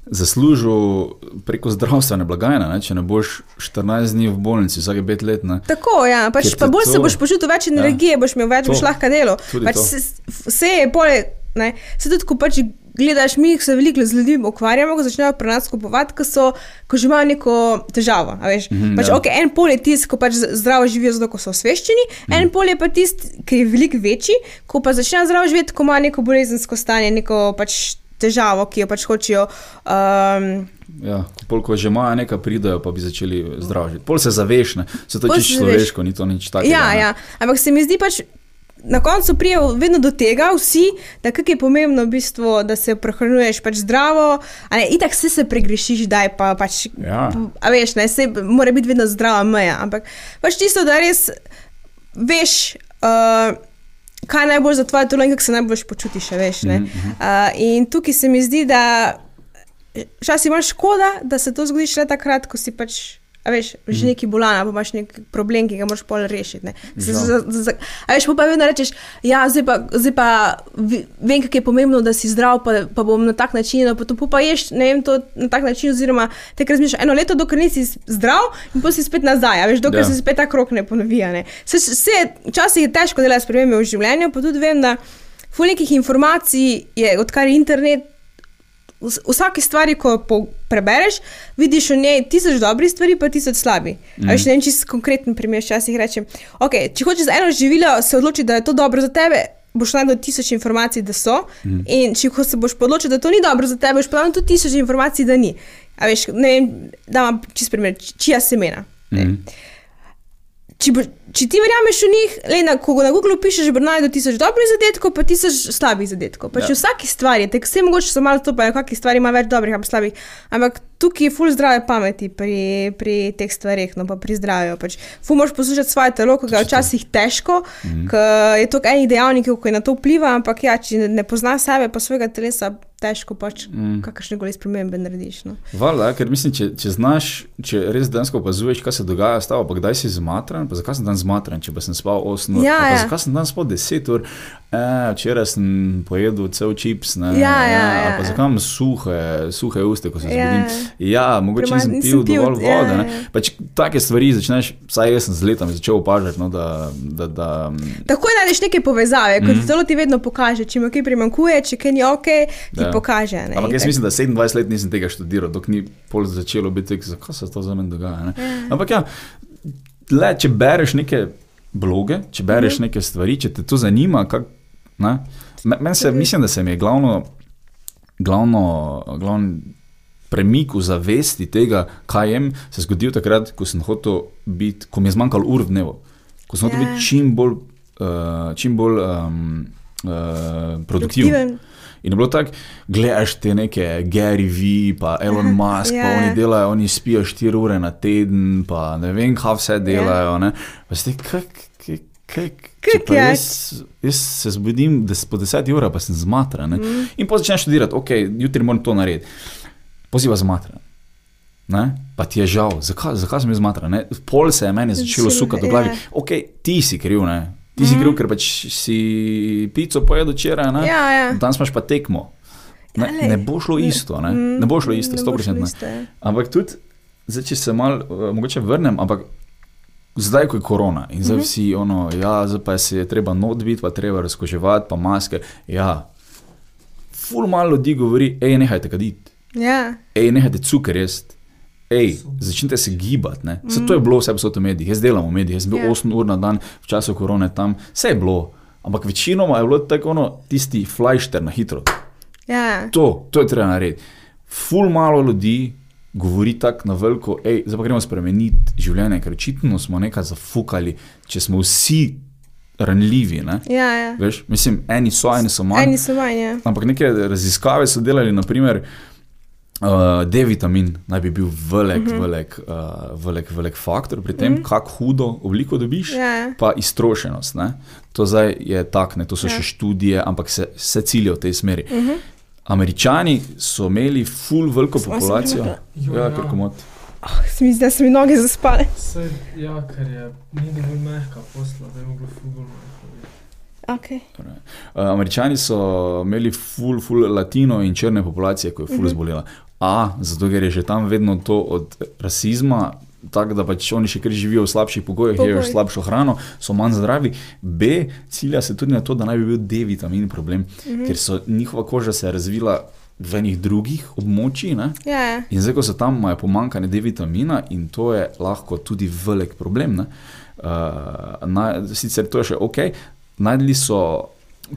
zaslužil preko zdravstvene blagajne, ne? če ne boš 14 dni v bolnici, vsake 5 let. Ne? Tako, ja, pač Ker pa bolj se to- boš počutil več energije, ja, boš imel več, To. boš lahko delo. Tudi Pač se, vse je pole, ne, se tudi, ko pač gledaš, mi se veliko z ljudmi ukvarjamo, ko začnejo pri nas kupovati, ko, so, ko že imajo neko težavo. Veš, Mhm, pač, ja. okay, en pol je tisti, ko pač zdravo živijo, zato ko so osveščeni, Mhm. en pol je pa tisti, ki je veliko večji, ko pa začnejo zdravo živeti, ko ima neko bolezensko stanje, neko pač težavo, ki jo pač hočejo. Um, Ja, pol, ko že imajo nekaj, pridajo, pa bi začeli zdraviti. Pol se zaveš, ne? se to čisto zaveš. človeško, ni to nič takega. Ja, ne. ja, ampak se mi zdi pač. Na koncu prije vedno do tega, vsi, da kak je pomembno, v bistvu, da se prehranjuješ pač zdravo, a ne, itak se se pregrešiš, da je pa pač. Ja. A veš, ne, se mora biti vedno zdrava meja, ampak pač tisto, da res veš, uh, kaj je najbolj za tvoje telo in kako se najbolj počutiš, veš. ne. Mhm, mhm. Uh, in tukaj se mi zdi, da včasih imaš škoda, da se to zgodi šele takrat, ko si pač. A veš, že Mhm. neki bolan, pa imaš neki problem, ki ga moraš pol rešiti. Z- z- z- A veš, pa vedno rečeš, ja, zdaj pa, zdaj pa vem, kako je pomembno, da si zdrav, pa, pa bom na tak način, pa to pol pa ješ, ne vem, to na tak način, oziroma te razmišljaš eno leto, dokler nisi zdrav in potem si spet nazaj, a veš, dokler Ja. se spet ta krok ne ponovi. Ne. Se, se, včasih je težko delati spremembe v življenju, pa tudi vem, da ful nekih informacij je, odkar je internet v vsaki stvari, ko po, prebereš, vidiš v njej tisoč dobrih stvari, pa tisoč slabih. Mm. Še ne vem, čisto konkreten primer, včasih rečem. Okay, če hočeš za eno živilo se odločiti, da je to dobro za tebe. Boš najdel tisoč informacij, da so, mm. in če se boš odločil, da to ni dobro za tebe, boš pa najdel tudi tisoč informacij, da ni. A veš, ne vem, da imam čist primer, čija semena. Mm. Če, bo, če ti verjameš v njih, le na, ko na Google pišeš, bo najdel tisoč dobrih zadetkov, pa tisoč slabih zadetkov. Pač ja. Vsaki stvari, te vse mogoče so malo stopajo, kakšne stvari ima več dobrih, pa slabih. Ampak tukaj je full zdrave pameti pri, pri teh stvarih, no pa pri zdravju. Pač, full moš poslušati svoje telo, ki ga je včasih težko, mm. ker je to enih dejavnikov, ki na to vpliva, ampak ja, če ne poznaš sebe, pa svojega telesa težko pač mm. kakršne koli spremembe narediš. No. Vala, ker mislim, če, če znaš, če res dejansko opazuješ, kaj se dogaja s tabo, pa kdaj si zmatran, pa zakaj sem dan zmatran, če pa sem spal 8 ur, ja, pa ja. zakaj sem dan spal 10 ur, e, včeraj sem pojedel cel čips, ne, Ja, ja, e, ja. pa zakaj imam suhe, suhe uste, ko se Ja, zbudim. Ja, mogoče Premalo nisem nisem pil pil, dovolj ja, vode. ja. ne. Pač take stvari začneš, vsaj jaz sem z letami začel opažati, no, da, da, da Takoj najdeš neke povezave, kot mm. telo ti vedno kaže, če mu kaj primankuje, če kaj ni ok, ti Ja. ja. pokaže. Ne? Ampak jaz mislim, da 27 let nisem tega študiral, dok ni pol začelo biti zakaj se to za me dogaja. Ne? Ampak ja, le, če bereš neke bloge, če bereš neke stvari, če te to zanima, kak, ne, me- meni se, mislim, da se mi je glavno, glavno, glavno premik v zavesti tega, kaj jem, se zgodil takrat, ko sem hotel biti, ko mi je zmanjkalo ur v dnevu, ko sem hotel Ja. biti čim bolj, uh, čim bolj um, uh, produktiven. Produktiven. In je bilo tako, gledaš te neke Gary V, pa Elon Musk, Ja, pa ja. oni delajo, oni spijo 4 ure na teden, pa ne vem, kaj vse delajo. ne. Pa si ti, kak, je? jaz, jaz se zbudim des, po 10 urah, pa sem zmatran. Mm. In potem začneš študirati, ok, jutri moram to narediti. Poziva zmatran. Ne? Pa ti je žal, zakaj, zakaj sem jaz zmatran? ne? Pol se je meni začelo sukati v glavi. ja. Ok, ti si kriv, ne? Ti si kriv, ker pač si pico pojedel včeraj? Ja, ja. danes imaš pa tekmo. Ne, lej. ne bo šlo isto, ne, ne bo šlo isto, Ne bo šlo 100%. Ne. isto, ja. Ampak tudi, zdaj, če se mal, uh, mogoče vrnem, ampak zdaj, ko je korona in zdaj Mhm. vsi ono, ja, zdaj pa se je treba not biti, pa treba razkoževati, pa maske. Ja, ful malo ljudi govori, hej, nehajte kaditi, Ja. hej, nehajte cukor jesti. Ej, začnite se gibati. Mm. To je bilo vse posod v medijih. Jaz delam v medijih, jaz sem bil Ja. 8 ur na dan v času korone tam, vse je bilo. Ampak večinoma je bilo tako ono, tisti flajšter na hitro. Ja. To, to je treba narediti. Ful malo ljudi govori tako na veliko, hej, zdaj pa gremo spremeniti življenje, ker očitno smo nekaj zafukali, če smo vsi ranljivi. Ne? Ja, ja. Veš, mislim, eni so, eni so manj. Eni so manj. Ja. Ampak neke raziskave so delali, naprimer, uh, D-vitamin naj bi bil velik, uh -huh. velik, uh, velik, velik faktor pri tem, uh -huh. kako hudo obliko dobiš, Ja. pa iztrošenost. Ne? To zdaj je tak, ne? to so ja. Ja. še študije, ampak se, se cilja v tej smeri. Uh -huh. Američani so imeli full veliko sem populacijo. Ja, ja. kar komod. Oh, se mi zdi, da so mi noge zaspale. Saj, ja, ker je ni dovolj mehka posla, da je moglo fugol mehko biti. Okay. Uh, Američani so imeli full, full latino in črne populacije, ko je full uh -huh. zbolela. A, zato ker je že tam vedno to od rasizma. Tako da pač oni še kar živijo v slabših pogojih, Pogoj. slabšo hrano, so manj zdravi. B, cilja se tudi na to, da naj bi bil D-vitamin problem, mm -hmm. ker so njihova koža se je razvila v enih drugih območjih. Ne? Ja, ja. In zdaj, ko so tam, imajo pomankanje D-vitamina in to je lahko tudi velik problem. ne. Uh, na, sicer to je še ok, najdli so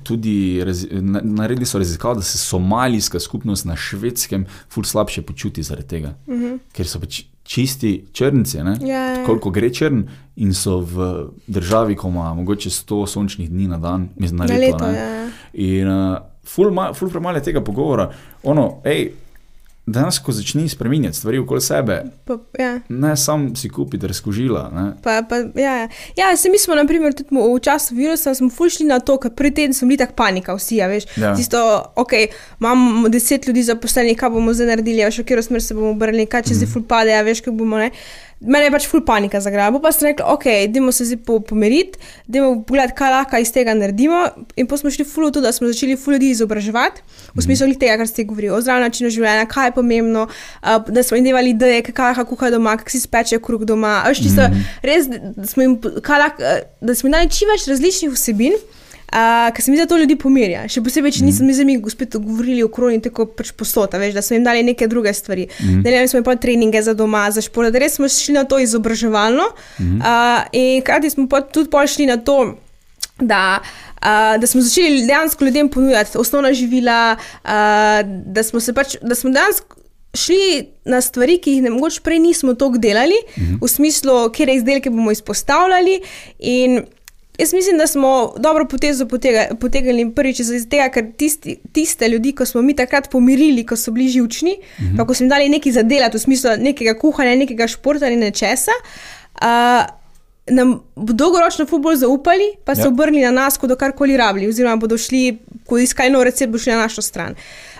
tudi, razi, na- naredili so raziskavo, da se somalijska skupnost na švedskem ful slabše počuti zaradi tega, uh -huh. ker so pač čisti črnci, ne? Mhm. Ja, ja. koliko gre črn in so v državi, ko ima mogoče 100 sončnih dni na dan, mislim, na Na leto. leto, ja, ja. In uh, ful, ma, ful premalo je tega pogovora. Ono, hej, danes, ko začni spremenjati stvari okoli sebe, Pa, ja. ne sam si kupiti razkožila. Ne? Pa, pa, ja, ja. ja, se mi smo, naprimer, tudi v času virusa, smo fušli na to, ker pred tednom smo bili tako panika, vsi, ja, veš. Ja. Tisto, ok, imamo deset ljudi zaposlenih, kaj bomo zdaj naredili, a veš, v katero smer se bomo obrnili, kaj če zdaj Mhm. ful pade, a veš, kaj bomo, ne. Mene je pač ful panika zagrabila, pa sem rekla, ok, idemo se zdaj po, pomeriti, idemo pogledati, kaj lahko iz tega naredimo. In potem smo šli ful v to, da smo začeli ful ljudi izobraževati, v smislu mm. tega, kar ste govorili, o zdravem načinu življenja, kaj je pomembno, uh, da smo jim devali ideje, kaj lahko kuhajo doma, kako si spečejo kruh doma. tisto, mm. res, da smo jim, lahko, da smo jim dali čim več različnih vsebin. Uh, ker se mi zdi, da to ljudi pomirja. Še posebej, če nismo mi spet govorili o kroni tako pač posota, veš, da smo jim dali neke druge stvari. Mm. Delali smo jim pa treninge za doma, za šport, da res smo šli na to izobraževalno. Mm. Uh, in hkrati smo pa tudi šli na to, da. Uh, da smo začeli dejansko ljudem ponujati osnovna živila, uh, da smo se pač, da smo dejansko šli na stvari, ki jih ne mogoče prej nismo toliko delali, -huh. v smislu, kje izdelke bomo izpostavljali. In jaz mislim, da smo dobro potezo potegnili prvič iz tega, ker tisti, tiste ljudi, ko smo mi takrat pomirili, ko so bili živčni, uh -huh. pa ko smo jim dali nekaj za delati, v smislu nekega kuhanja, nekega športa ali nečesa. Uh, Nam dolgoročno bolj zaupali, pa se ja. obrnili na nas, ko bodo karkoli rabili, oziroma bodo šli, ko iskajo nov recept, bo šli na našo stran.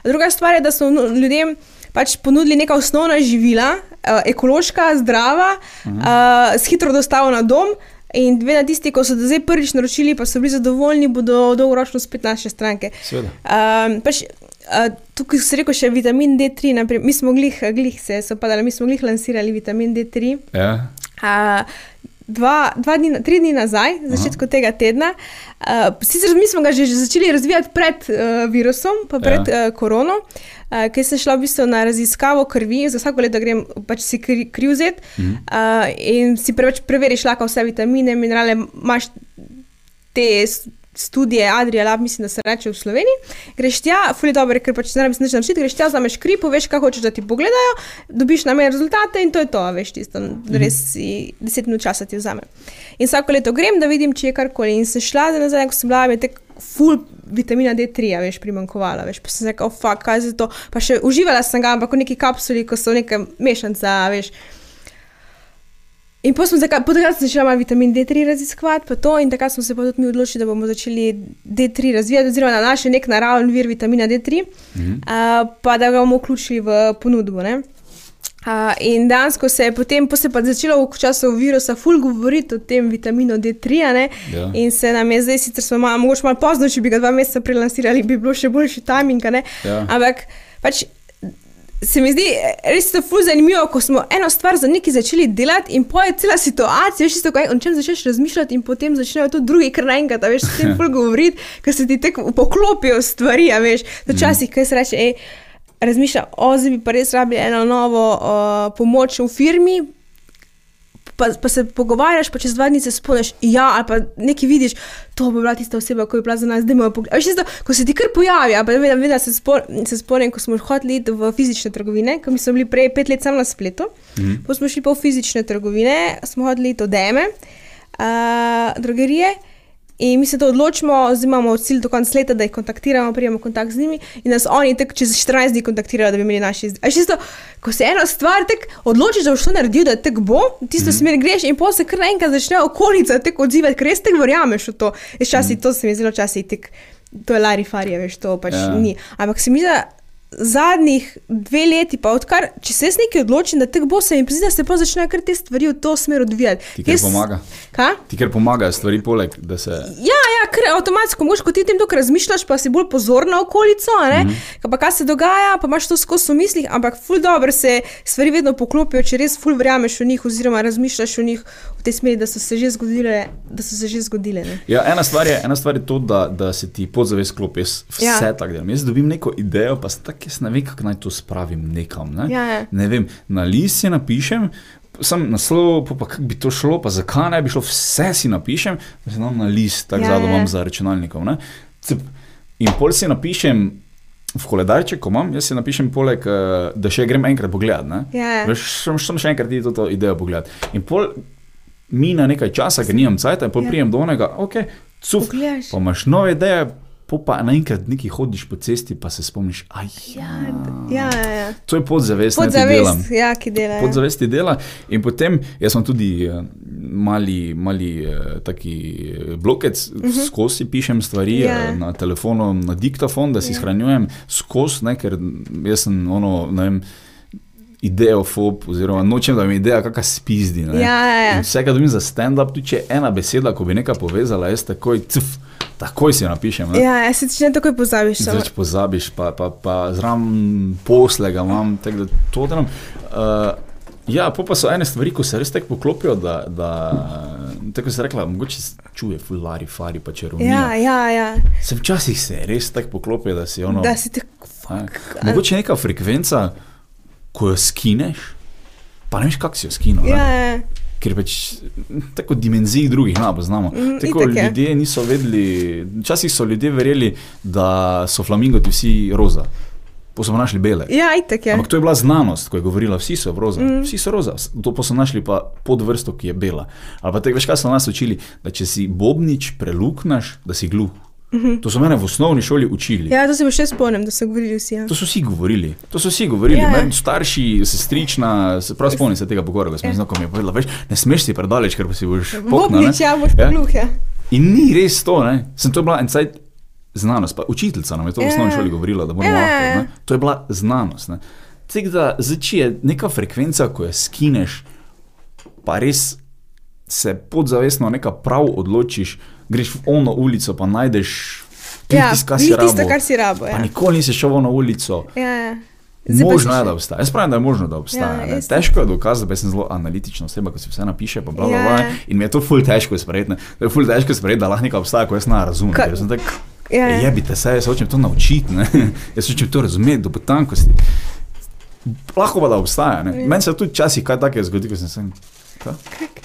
Druga stvar je, da so ljudem pač ponudili neka osnovna živila, uh, ekološka, zdrava, uh, s hitro dostavo na dom. In vedno tisti, ki so do zdaj prvič naročili, pa so bili zadovoljni, bodo dolgoročno spet naše stranke. Um, pač, uh, tukaj se reče še vitamin D3, naprimer, mi smo glih, glih se so padali, mi smo glih lansirali vitamin D3. Ja. Uh, dva, dva dni, tri dni nazaj, začetku Aha. tega tedna. Uh, sicer mi smo ga že začeli razvijati pred uh, virusom, pa pred ja. uh, korono, uh, ker sem šla v bistvu na raziskavo krvi, za vsako leto grem pač si kri, kri vzeti mhm. uh, in si preveč preveriš, lahko vse vitamine, minerale, imaš te študije Adrija Lab, mislim, da se reče v Sloveniji. Greš tja, fully dobro, ker pač ne rabiš nič naučiti, greš tja, zameš kri, poveš, kaj hočeš, da ti pogledajo, dobiš na meje rezultate in to je to, veš, tisto, res si deset minut časa ti vzame. In vsako leto grem, da vidim, če je karkoli. In se šla za nazaj, ko sem bila, je tek full vitamina D3, veš, primankovala, veš, pa sem rekel, oh, fuck, kaj je to. Pa še uživala sem ga, ampak v neki kapsuli, ko so neke mešance, veš. In potem smo začeli malo vitamin D3 raziskovati, pa to, in takrat smo se pa tudi mi odločili, da bomo začeli D3 razvijati, oziroma na naš nek naraven vir vitamina D3, mhm. uh, pa da ga bomo vključili v ponudbo. Uh, in dejansko se je potem se pa začelo v času virusa ful govoriti o tem vitaminu D3, ja. in se nam je zdaj, sicer smo malo, mogoče malo pozno, če bi ga dva meseca prelansirali, bi bilo še boljši timing, ja. ampak pač se mi zdi res zelo zanimivo, ko smo eno stvar za nekaj začeli delati in poje cela situacija, veš, tako, o čem začneš razmišljati in potem začnejo tudi drugi kar naenkrat, veš, s tem bolj govoriti, ker se ti tako poklopijo stvari, veš, včasih, kaj se reče, hej, razmišlja, o, zdaj bi pa res rabili eno novo uh, pomoč v firmi, pa, pa se pogovarjaš, pa čez dva dni se spomniš, ja, ali pa nekaj vidiš, to bi bila tista oseba, ki je bila za nas, da imajo pogled. Veš, ko se ti kar pojavi, pa vedno, vedno se, spor, se spomnim, ko smo hodili v fizične trgovine, ko smo bili prej pet let sam na spletu, mm -hmm. pa smo šli pa v fizične trgovine, smo hodili do Deme, uh, drogerije. In mi se to odločimo, zdaj imamo cilj do konca leta, da jih kontaktiramo, prijemo kontakt z njimi in nas oni tek čez 14 dni kontaktirajo, da bi imeli naši izdelek. Čisto, ko se eno stvar tek odločiš, da boš to naredil, da tek bo, tisto mm -hmm. smer greš in potem se kar naenkrat začne okolica tek odzivati, ker res tek verjameš v to. Včasih mm -hmm. to se mi zelo časi tek, to je larifarija, veš, to pač ja. ni. Ampak se mi zdi, zadnjih dve leti, pa odkar, če se jaz nekaj odločim, da te bo, se mi da se pa začnejo kar te stvari v to smer odvijati. Ti, ker pomaga. Kaj? Ti, ker pomaga, stvari poleg. Se... Ja, ja, ker avtomatsko moš, ko ti tem dokaj razmišljaš, pa si bolj pozorna na okolico, mm -hmm. pa kaj se dogaja, pa imaš to skozi v mislih, ampak ful dobro se stvari vedno poklopijo, če res ful verjameš v njih, oziroma razmišljaš v njih v tej smeri, da so se že zgodile. Se že zgodile ja, ena, stvar je, ena stvar je to, da, da se ti podzavest klopi, vse ja. tako delam. Jaz dobim neko idejo, pa tako jaz ne vem, kako naj to spravim nekam. Ne? Ja, ja. ne vem, na list je napišem. Sam naslov, pa, pa kako bi to šlo, pa zakaj ne bi šlo, vse si napišem, da se nam na list, tako ja, zadaj imam ja. za računalnikom. In pol si napišem v koledarček, ko imam, jaz si napišem poleg, eh, da še grem enkrat pogledat. Ja, ja. Še, še enkrat ti to, to idejo pogledat. In pol mine nekaj časa, ker nimam cajt, in poprijem ja. do onega, ok, cuf, pa imaš nove ideje pa naenkrat neki hodiš po cesti, pa se spomniš, da ja, ja, ja, ja. to je podzavest. Podzavest, ja, ki dela. Ja. Podzavesti dela. In potem jaz sem tudi uh, mali, mali uh, taki eh, blokec, uh mhm. -huh. skozi pišem stvari ja. na telefonu, na diktafon, da si ja. shranjujem skozi, ker jaz sem ono, ne vem. Ideofob, oziroma nočem, da mi ideja kakšna spizdi. Ja, ja, ja. Vse, kar dobim za stand-up, tudi če je ena beseda, ko bi nekaj povezala, jaz takoj, cf, takoj si napišem. Ne? Ja, ja, se ti ne takoj pozabiš. Zdaj, če pozabiš, pa, pa, pa zraven poslega imam, tako da to delam. Uh, ja, pa, pa so ene stvari, ko se res tako poklopijo, da, da tako se rekla, mogoče se čuje fulari, fari pa čarovnija. Ja, ja, ja. Se včasih se res tako poklopi, da si ono. Da si tako. mogoče neka frekvenca, ko jo skineš, pa ne veš, kako si jo skinil. Ja, ja. Ker pač tako dimenzij drugih ne poznamo. Mm, Tako itak je. ljudje niso vedeli, včasih so ljudje verjeli, da so flamingoti vsi roza. Pa so našli bele. ja itak je. Ampak to je bila znanost, ko je govorila, vsi so roza, mm. vsi so roza, to pa so našli pa podvrsto, ki je bela. Ali pa te veš, kaj so nas učili, da če si bobnič preluknaš, da si gluh. -hmm. To so mene v osnovni šoli učili. Ja, to se mi še spomnim, da so govorili vsi. Ja. To so vsi govorili, to so vsi govorili. Ja. Ja. Starši, sestrična, se prav spomnim se tega pogovora, ko smo Ja. z nekom je povedala, veš, ne smeš si predaleč, ker si boš poknil. Ja, boš Ja. gluh. Ja. In ni res to, ne. Sem to bila en cajt znanost, pa učiteljica nam je to v Ja. osnovni šoli govorila, da Ja. lahko. To je bila znanost. Ne. Tako da zdaj je neka frekvenca, ko jo skineš, pa res se podzavestno nekaj prav odločiš, greš v ono ulico, pa najdeš Ja, tisto, kar si glih tisto, rabo. kar si rabo. Pa Ja. nikoli nisi šel ono ulico. Ja, ja. Zdaj pa Možno je, da obstaja. Jaz pravim, da je možno, da obstaja. Ja, težko je dokazati, da sem zelo analitična oseba, ko si vse napiše. Pa bla, bla, Ja, bla, in mi je to ful težko sprejeti. To je ful težko sprejeti, da lahko nekaj obstaja, ko jaz ne razumem. Ka- sem tak, Ja, ja. Jebite se, jaz hočem to naučiti, ne? jaz hočem to razumeti do potankosti. Lahko pa da obstaja. Ne? Ja. Meni se tudi včasih kaj takega zgodi, ko sem se. Ja.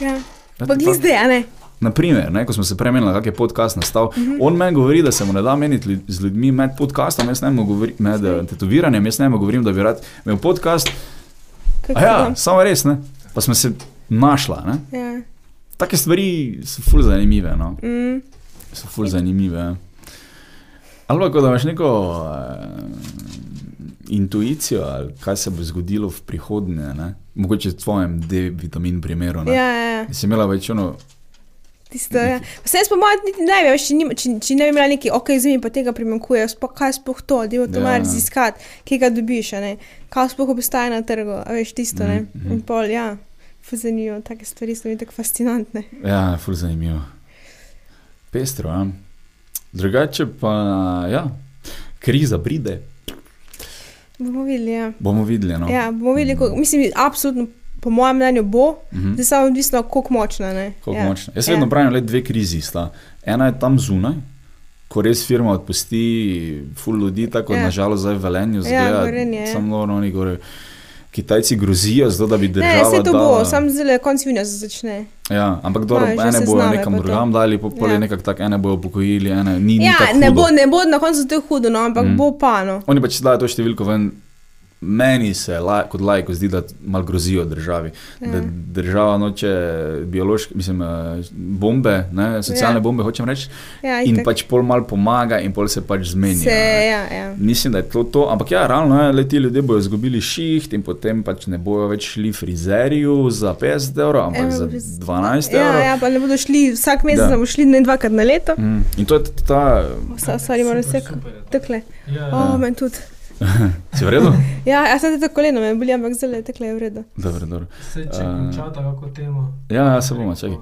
Ja, Pa glih zdaj, a ne? Naprimer, ne, ko smo se premenili, kak je podcast nastal, uh Mhm. -huh. on meni govori, da se mu ne da meniti z ljudmi med podcastom, jaz ne morem govoriti, med eh, tetoviranjem, jaz ne morem govoriti, da bi rad imel podcast. Kako ja, samo res, ne. Pa smo se našla, ne. Ja. Take stvari so ful zanimive, no. Mm. So ful zanimive. Ali pa, da imaš neko uh, intuicijo, kaj se bo zgodilo v prihodnje, ne. Mogoče v tvojem D-vitamin primeru, ne. Ja, ja, ja. Si imela več ono, Tisto, ja. Vse jaz po mojem niti ne bi, veš, če, nima- če, če ne bi imela neki, ok, zdaj mi pa tega primankuje, sploh kaj sploh to, da je to Ja. malo raziskati, kje ga dobiš, ne, kaj sploh obstaja na trgu, a veš tisto, ne. Mhm, mhm. In pol, ja, fuz zanimivo, take stvari so mi tako fascinantne. Ja, ful zanimivo. Pestro, ja. Drugače pa, ja, kriza pride, Bomo videli, ja. bomo videli. No. Ja, bomo videli, kako, mislim, absolutno, po mojem mnenju bo, Mhm. zdaj samo odvisno, koliko močna, ne. Kako ja. močno. Jaz vedno pravim, le dve krizi sta. Ena je tam zunaj, ko res firma odpusti ful ljudi, tako Ja. ja. nažalost zdaj v Velenju Ja, zgleda. Gorenje, ja. Samo ono, oni govorijo. Kitajci grozijo, zato da bi Ne, država. vse to bo, dala- sam zdaj konc junija se začne. Ja, ampak dobro, že ene bojo nekam pa drugam dali, pol pol Ja. je nekako tako, ene bojo upokojili, ene ni. ni Ja, tako ne bo, ne bo na koncu to hudo, no, ampak Mm. mm. bo pa no. Oni pač dajo to številko ven. Meni se la, kot lajko zdi, da malo grozijo državi. Ja. Da Ja. država noče biološke, mislim, eh, bombe, ne, socialne Ja. ja. bombe, hočem reči. Ja, In itak. pač pol mal pomaga, in pol se pač zmeni. Se, ja, ja. Mislim, da je to to, ampak ja, realno je, le ti ljudje bodo izgubili šiht in potem pač ne bojo več šli frizerju za 50 evrov, ampak Evo, za res. 12 Ja, evrov. ja, pa ne bodo šli vsak mesec, Da. bodo šli ne dvakrat na leto. Mm. In to je ta, sorry, moram se to. tekle. Ja, O, ja. meni tudi. Si v redu? Ja, jaz sem te koleno, me boli, ampak zelo je tekle, je v redu. Dobro, dobro. Se če Eh, končata kako temo. Ja, ja, se bomo, čakaj.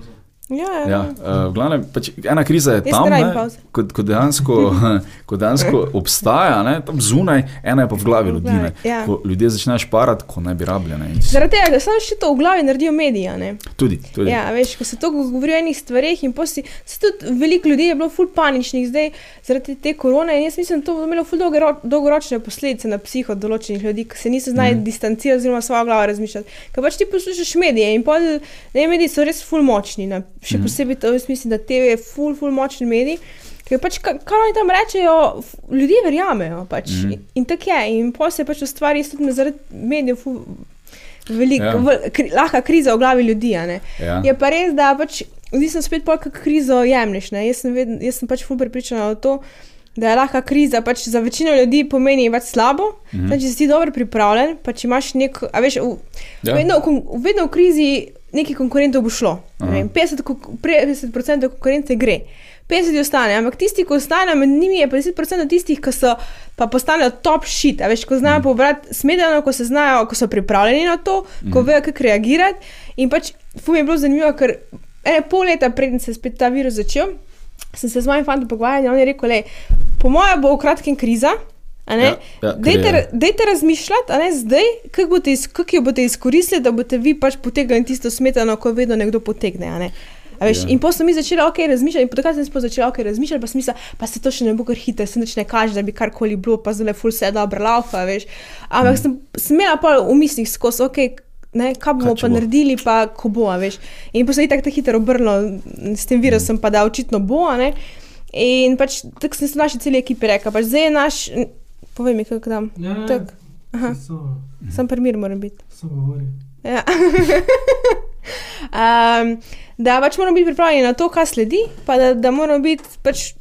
Ja, Ja, uh, v glavnem, pač ena kriza je tam, ne rabim ne, pavze. ko, ko, dejansko, ko dejansko obstaja, ne, tam zunaj, ena je pa v glavi ljudi. Ne, ja. ko ljudje začnejo šparati, ko ne bi rabljene. Zaradi tega, da samo še to v glavi naredijo mediji. Tudi, tudi. Ja, veš, ko se to govori o enih stvareh in posti, se tudi veliko ljudi je bilo ful paničnih zdaj zaradi te korone in jaz mislim, da to bo imelo ful dolgoro, dolgoročne posledice na psiho določenih ljudi, ki se niso znali mm. distancirati oziroma svojo glavo razmišljati. Ker pač ti poslušaš medije in pol, ne, mediji so res ful močni, ne. Še Mhm. posebej to, jaz mislim, da TV je ful, ful močni medij. Ker pač, ka- kar oni tam rečejo, ljudje verjamejo. Pač. Mm. In tako je. In pol se pač ustvari tudi zaradi medijev veliko, Ja. ja. kri, lahka kriza v glavi ljudi. Ja. Je pa res, da pač, odvisno spet pa, kako krizo jemliš. ne. Jaz sem, vedn, jaz sem pač ful prepričana o to, da je lahka kriza pač za večino ljudi pomeni več slabo. Mm. Če si dobro pripravljen, pa če imaš nek, a veš, v, Ja. vedno, v vedno v krizi nekaj konkurentov bo šlo. Vem, 50%, konku- 50 konkurence gre. 50 ostane, ampak tisti, ki ostanejo med njimi, je pa 10% tistih, ki so pa postanejo top shit. A veš, ko znajo mm. pobrati smetano, ko se znajo, ko so pripravljeni na to, ko Mhm. vejo, kako reagirati. In pač, fum je bilo zanimivo, ker ene pol leta preden se je spet ta virus začel, sem se z mojim fantom pogovarjal in on je rekel, le, po mojem bo v kratkem kriza. Ja, ja, ker Dajte, je- dajte razmišljati, ne zdaj, kako, boste iz, kako jo boste izkoristili, da boste vi pač potegnili tisto smetano, ko vedno nekdo potegne. ne. A Veš, Ja. In potem sem mi začela ok razmišljati, in potem sem začela ok razmišljati, pa sem mislila, pa se to še ne bo kar hitro, se nič ne kaže, da bi karkoli bilo, pa zdaj le ful vse dobro laufa, veš. Ampak sem, sem imela pa v mislih skozi, ok, ne, kaj bomo Kaj pa bo? naredili, pa ko bo, veš. In potem se je tako hitro obrnilo s tem virusom, pa da očitno bo, ne. In pač tako sem se naši celi ekipi rekla, pač zdaj je naš, povej mi, kako dam. Ja, ja. Tak. Aha. So, Sam primir moram biti. so govori. Ja. um, da pač moramo biti pripravljeni na to, kaj sledi, pa da, da moramo biti pač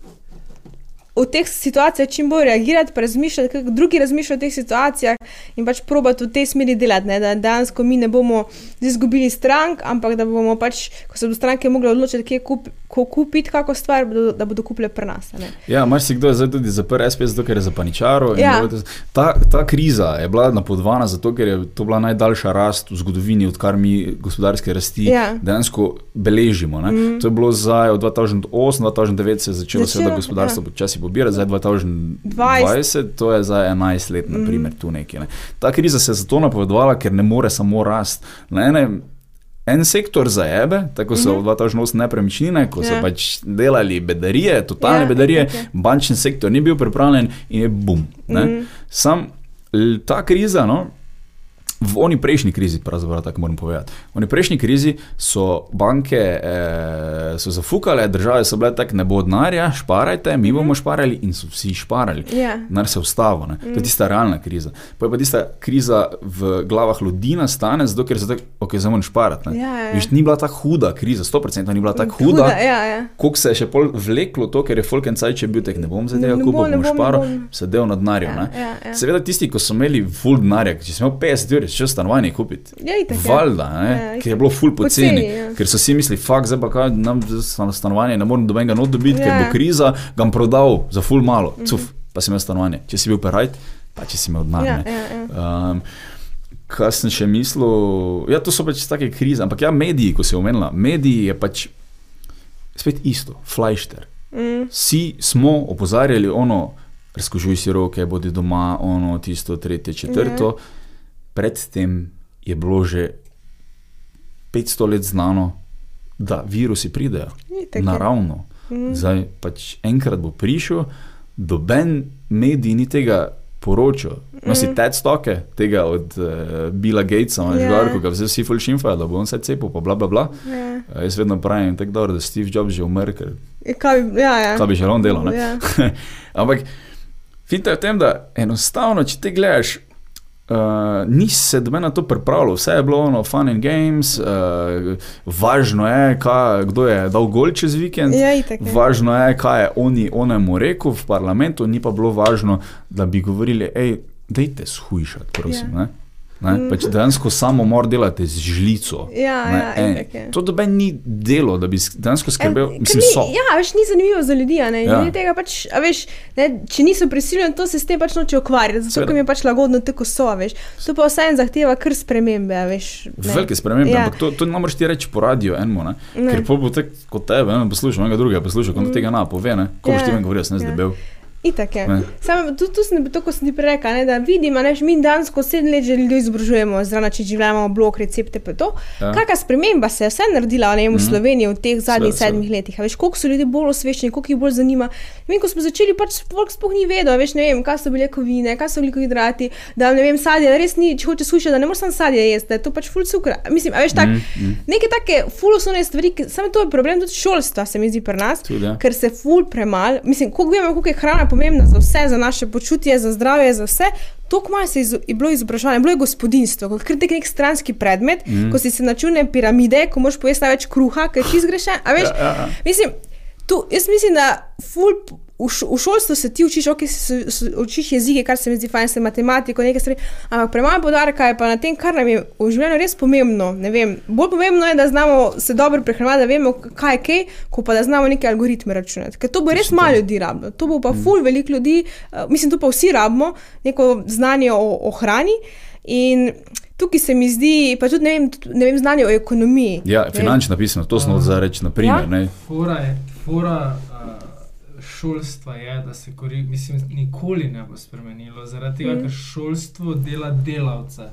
v teh situacijah čim bolj reagirati, razmišljati, kako drugi razmišljajo o teh situacijah in pač probati v tej smeri delati, ne? da dejansko mi ne bomo izgubili strank, ampak da bomo pač, ko se bodo stranke mogle odločiti, kje kup, ko kupiti kako stvar, bodo, da bodo kupile pri nas. ne. Ja, marsikdo je zdaj tudi zaprl SPS, zato ker je zapaničaro. Ja. Ta, ta kriza je bila napovedana zato, ker je to bila najdaljša rast v zgodovini, odkar mi gospodarske rasti Ja. dejansko beležimo. Mm. To je bilo zdaj od 2008-2009 se je začelo Začelo, seveda gospodarstvo ja. počasi pobirati, zdaj 2020, to je zdaj 11 let, naprimer, tu nekje. Ne. Ta kriza se je zato napovedovala, ker ne more samo rast. Na enem En sektor za ebe, tako so v 2008 nepremičnine, ko so Mhm. Ja. pač delali bedarije, totalne Ja, bedarije, je. bančni sektor ni bil pripravljen in je bum. Ne? Mhm. Sam ta kriza, no, v oni prejšnji krizi, pravzaprav tako moram povedati, v oni prejšnji krizi so banke eh, so zafukale, države so bile tako, ne bo denarja, šparajte, mi bomo šparali in so vsi šparali. Ja. Nar se ustavo, ne. to je tista realna kriza. Pa je pa tista kriza v glavah ljudi nastane, zato ker so tako, ok, zdaj moram šparati. ne. Ja, ja. Viš, ni bila tako huda kriza, 100% ni bila tako huda. Huda, ja, ja. Koliko se je še pol vleklo to, ker je Falkencaj, če bil tek, ne bom ne kupil, bom, bom bom, bom. sedel na denarju. Ja, ne. ja, ja. Seveda tisti, ki so imeli full denarja, če si imel 50 eur, če stanovanje kupiti. Ja, ja. Valjda, Ja, ker je bilo full poceni, Poceni, ja. ker so si mislili, fakt, zdaj pa kaj, nam stanovanje ne morem dobenega not dobiti, Ja. ker bo kriza, ga bom prodal za full malo, Mhm. cuf, pa si imel stanovanje. Če si bil perajt, pa če si imel denar. Ja, ja, ja. Um, kaj sem še mislil? Ja, to so pač take krize. Ampak ja, mediji, ko si omenila, mediji je pač spet isto, flajšter. Mm. Vsi smo opozarjali ono, razkožuj si roke, bodi doma, ono, tisto, tretje, četrto. Predtem je bilo že 500 let znano, da virusi pridejo Itak naravno. Mhm. Zdaj pač enkrat bo prišel, doben medij ni tega poročal. No, si te stoke tega od uh, Billa Gatesa, imaš Ja. yeah. ga vse vsi fulšimfajo, da bo on se cepil, pa bla bla bla. Ja. Uh, jaz vedno pravim, tako dobro, da Steve Jobs že umrl, ker Ja, Kaj, ja, ja. kaj bi že on delal. Ja. Ampak finta je v tem, da enostavno, če te gledaš, uh, nisi se do mene to pripravljal, vse je bilo ono, fun and games, uh, važno je, kaj, kdo je dal gol čez vikend. Ja, itak je. Važno je, kaj je oni onemu rekel v parlamentu, ni pa bilo važno, da bi govorili, hej, dajte shujšati, prosim. Ja. Ne? Ne? Pač dejansko samomor delate z žlico. Ja, ne, ja, en. itak je. To doben ni delo, da bi sk- dejansko skrbel, En, mislim, ni, so. Ja, veš, ni zanimivo za ljudi. ne. Ja. Ljudje tega Pač, veš, ne, če niso prisiljeni, to se s tem pač noče ukvarjati, zato ker jim je pač lagodno tako so. Veš. To pa vseeno zahteva kar spremembe. Veš, ne. Velike spremembe, Ja. ja. ampak to, to ne moreš ti reči po radiju enemu, ne? Ne. ker pol bo tako kot tebe, ne poslušal, enega drugega poslušal, kot mm. tega na pove, ne, ko boš Ja. ti meni govoril, sem jaz Ja. debel. Itak je. Ne. Samo tu, tu sem to, ko sem ti prej rekel, ne, da vidim, a ne, mi dansko sedem let že ljudi izobražujemo, zraven če živimo, blok, recepte, pa to. Ja. Kakšna sprememba se je vse naredila ne, v Mhm. Sloveniji v teh zadnjih Seveda, sedmih letih? A Veš, koliko so ljudje bolj osveščeni, koliko jih bolj zanima. Vem, ko smo začeli, pač folk sploh ni vedel, a veš, ne vem, kaj so bile kovine, kaj so bili hidrati, da ne vem, sadje, res ni, če hočeš slušati, da ne moreš samo sadje jesti, da je to pač full cukra. Mislim, a veš, tak, Mm, mm, mm. mm. neke take full osnovne stvari, samo to je problem tudi šolstva, se mi zdi pri nas Tudi, ja. ker se ful premal, mislim, koliko vemo, koliko je hrana pomembna za vse, za naše počutje, za zdravje, za vse. Tako malo se je bilo izobraževanje, bilo je gospodinstvo, kot kar nek stranski predmet, mm. ko si se načune piramide, ko moš pojesti največ kruha, ker ti zgrešen. Ja, ja, ja. mislim, tu, jaz mislim, da ful. V, š, v šolstvu se ti učiš, okay, se, se, učiš jezike, kar se mi zdi fajn, se matematiko, nekaj stvari, ampak premalo podarka je pa na tem, kar nam je v življenju res pomembno. Ne Vem, bolj pomembno je, da znamo se dobro prehraniti, da vemo, kaj je kaj, ko pa da znamo neke algoritme računati. Ker to bo res malo ljudi rabilo, to bo pa ful veliko ljudi, uh, mislim, to pa vsi rabimo, neko znanje o, o hrani. In tukaj se mi zdi, pa tudi ne vem, tudi, ne vem znanje o ekonomiji. Ja, Ne finančna pismenost, to smo zdaj reči, naprimer. Ja. Ja? Fora, je, fora uh, šolstva je, da se kori, mislim, nikoli ne bo spremenilo, zaradi tega, Mm. ker šolstvo dela delavce.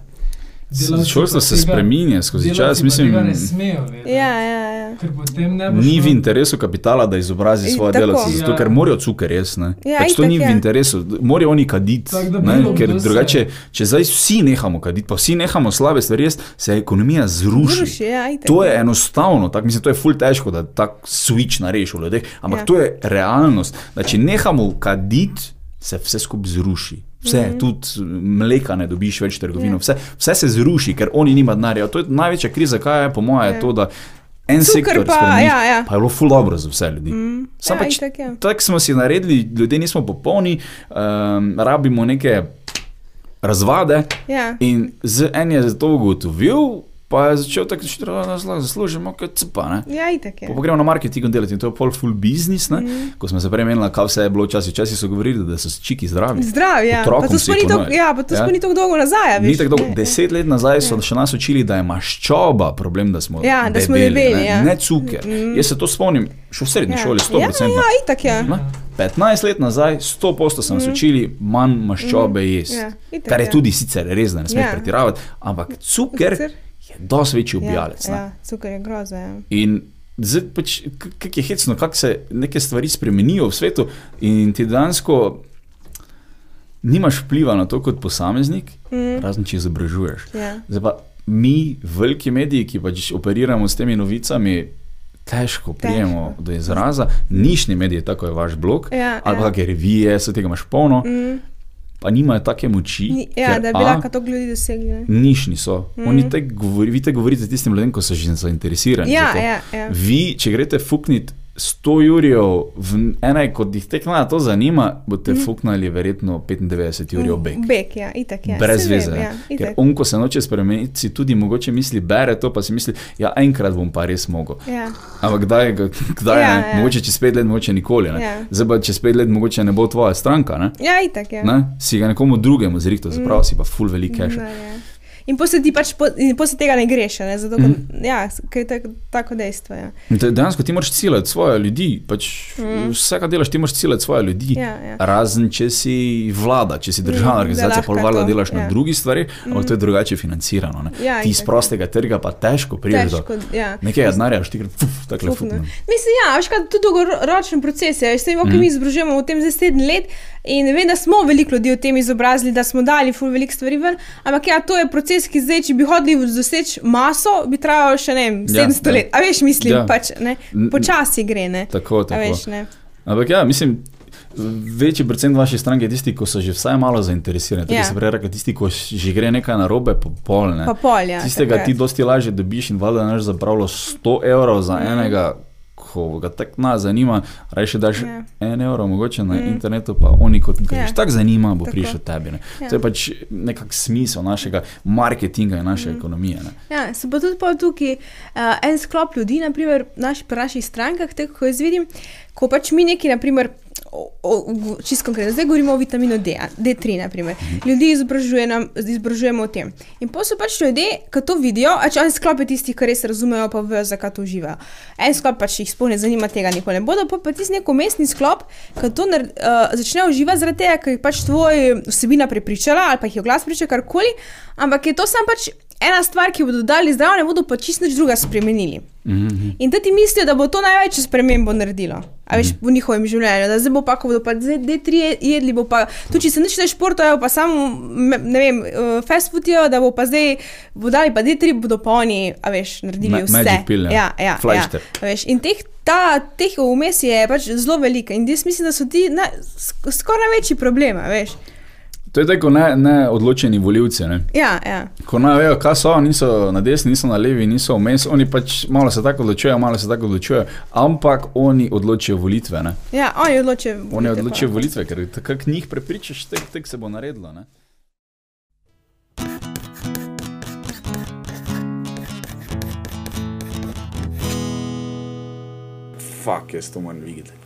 Šolstvo se tega- spreminja skozi čas, mislim. ne smejo vedeti. Ja, ja, ja. Ker potem ne bo Ni v interesu kapitala, da izobrazi svoje delavce, zato Ja. ker morajo cuker res. Ne? Ja, pač to ni v je. interesu, morajo oni kaditi. Ker drugače, če zdaj vsi nehamo kaditi, pa vsi nehamo slabe stvari, res, se ekonomija zruši. Zruši, ja, itak. To je enostavno, tak, mislim, to je ful težko, da tak switch narediš v ljudeh, ampak Ja. ja. to je realnost. Da če nehamo kaditi, se vse skupaj zruši. Vse, mm -hmm. tudi mleka ne dobiš več v trgovino, Ja. vse, vse se zruši, ker oni nimajo denarja. To je največja kriza, kaj je po mojem, Ja. ja. to, da en Cuker sektor pa, ja, ja. pa je bilo ful dobro za vse ljudi. Mm, Sam ja, pač je. Tako smo si naredili, ljudje nismo popolni, um, rabimo neke razvade. Ja. In z en je to ugotovil, pa je začel tako reči, da zaslužimo, kot cepa. Ne? Ja, itak je. Pa gremo na marketing delati in to je pol full business. Ne? Mm. Ko smo se prej menili, kaj vse je bilo včasih, včasih so govorili, da so čiki zdravi. Zdrav, ja. Otrokom Pa to smo ponujajo. ja, pa to Ja. ni tako dolgo nazaj. a Ni tako dolgo, Ne, deset let nazaj so še nas učili, da je maščoba problem, da smo Ja, da smo debeli, debeli, ne, ja. ne cuker. Mm. Jaz se to spomnim še v srednji Ja. šoli, Ja, 100%. ja, itak je. Ne? 15 let nazaj, 100% smo se učili manj maščobe jesti. Ja, itak Kar je je. tudi sicer res, da ne smeš Ja. pretiravati, ampak cuker Cuker. Je dosti večji ubijalec. Ja, ne. ja, cuker je groza. Ja. In zdaj pač, kako je hecno, kako se neke stvari spremenijo v svetu, in ti dejansko nimaš vpliva na to kot posameznik, Mm, razen če izobražuješ. ja. Zdaj pa mi, veliki mediji, ki pač operiramo s temi novicami, težko prijemo do izraza. Nišni mediji, tako je vaš blog, Ja, ali pa ja. kakšne revije, vse tega imaš polno, Mm, pa nimajo take moči. ni- ja, da bi lahko to ljudi dosegli. Nišni so. Mm. Mhm. Oni te govori, vi te govorite tistim ljudem, ko so že zainteresirani. Ja, ja, ja. Vi, če greste fukniti 100 jurjev v ene, kot jih tekla to zanima, boste mm. fuknili verjetno 95 jurjev bek. Bek, ja, itak je. Brez Saj vem, veze. Ja, Ja, Ker itak. on, ko se noče spremeniti, si tudi mogoče misli, bere to, pa si misli, ja, enkrat bom pa res mogel. Ja. Ampak kdaj, kdaj Ja, ja, ja. ja. mogoče čez pet let, mogoče nikoli. Ne? Ja. Zdaj pa čez pet let mogoče ne bo tvoja stranka, ne? ja, itak je. Ne? si ga nekomu drugemu zrihtal, zapravo si pa full velik cash. Da, ja. In posle ti pač po, tega ne greš, ne? zato mm. ja, ker je tak, tako dejstvo. Ja. Dejansko ti moraš ciljati svoje ljudi. Pač mm. Vse, kar delaš, ti moraš ciljati svoje ljudi. Ja, ja. Razen če si vlada, če si državna Mm, organizacija, pa valjda to, delaš ja. na drugih stvareh, ampak to je drugače financirano. ne. Ja, ti iz prostega trga pa težko prideš do ja. nekega denarja, štikrat, tako Fukne. fukne. Mislim, ja, veš, kaj, tudi dolgoročen proces je. Veste, mm. Mhm. mi izobražujemo v tem zdaj sedem let in vem, da smo veliko ljudi o tem izobrazili, da smo dali ful veliko stvari ven, ampak ja, to je proces, ki zdaj, če bi hodili doseči maso, bi trajalo še ne vem, Ja, 700 ja. let. A veš, mislim, Ja. ja. pač, ne, počasi gre, ne. Tako, A tako. veš, ne. Ampak ja, mislim, večji procent vaše stranke je tisti, ki so že vsaj malo zainteresirani. Tako Ja. ja. se prej rekli, tisti, ki že gre nekaj narobe, pa pol ne. Pa pol, ja. Tistega ti dosti lažje dobiš in valjda naš zapravilo 100 evrov za enega, ko ga tako nas zanima, rajše daš Ja. en evro mogoče na internetu, pa oni kot ga Ja. že tako zanima, bo Tako. prišel tebi. Ne. Ja. To je pač nekak smisel našega marketinga in naše ekonomije. Ne. Ja, so pa tudi pol tukaj uh, en sklop ljudi, naprimer naš, pri naših strankah, tako ko jaz vidim, ko pač mi neki, naprimer, o- o- čisto konkretno, zdaj govorimo o vitaminu D, a, D3, naprimer. ljudi izobražuje nam, izobražujemo o tem. In pa so pač ljudje, ki to vidijo, a če en sklop je tistih, ki res razumejo, pa vejo, zakaj to uživajo. En sklop pač jih sploh ne zanima, tega nikoli ne bodo, pa pa tisti nek umestni sklop, ki to nar, uh, začne uživati zaradi tega, ker jih pač tvoj vsebina prepričala ali pa jih je glas priča karkoli, ampak je to sam pač ena stvar, ki bodo dali zdravo, ne bodo pa čist nič druga spremenili. Mhm. In da ti mislijo, da bo to največjo spremembo naredilo. A veš, v njihovem življenju, da zdaj bo pa, ko bodo pa zdaj D3 jedli, bo pa, tudi če se nič ne športajo, pa samo, ne vem, uh, fast food jejo, da bo pa zdaj, bo dali pa D3, bodo pa oni, a veš, naredili Ma- vse. magic pill, ja. ja, ja, ja. Flajšter. A Veš, in teh, ta, teh vmes je pač zelo veliko in jaz mislim, da so ti na, sk skoraj največji problem, veš. To je tako ne, ne odločeni voljivci. Ne. Ja, ja. Ko ne vejo, kaj so, niso na desni, niso na levi, niso vmes, oni pač malo se tako odločujejo, malo se tako odločujejo, ampak oni odločijo volitve. Ne. ja oni odločijo. Oni volitve, odločijo pa. volitve, ker tako njih prepričaš, tek, tek se bo naredilo. Ne. Fak, jaz to moram videti.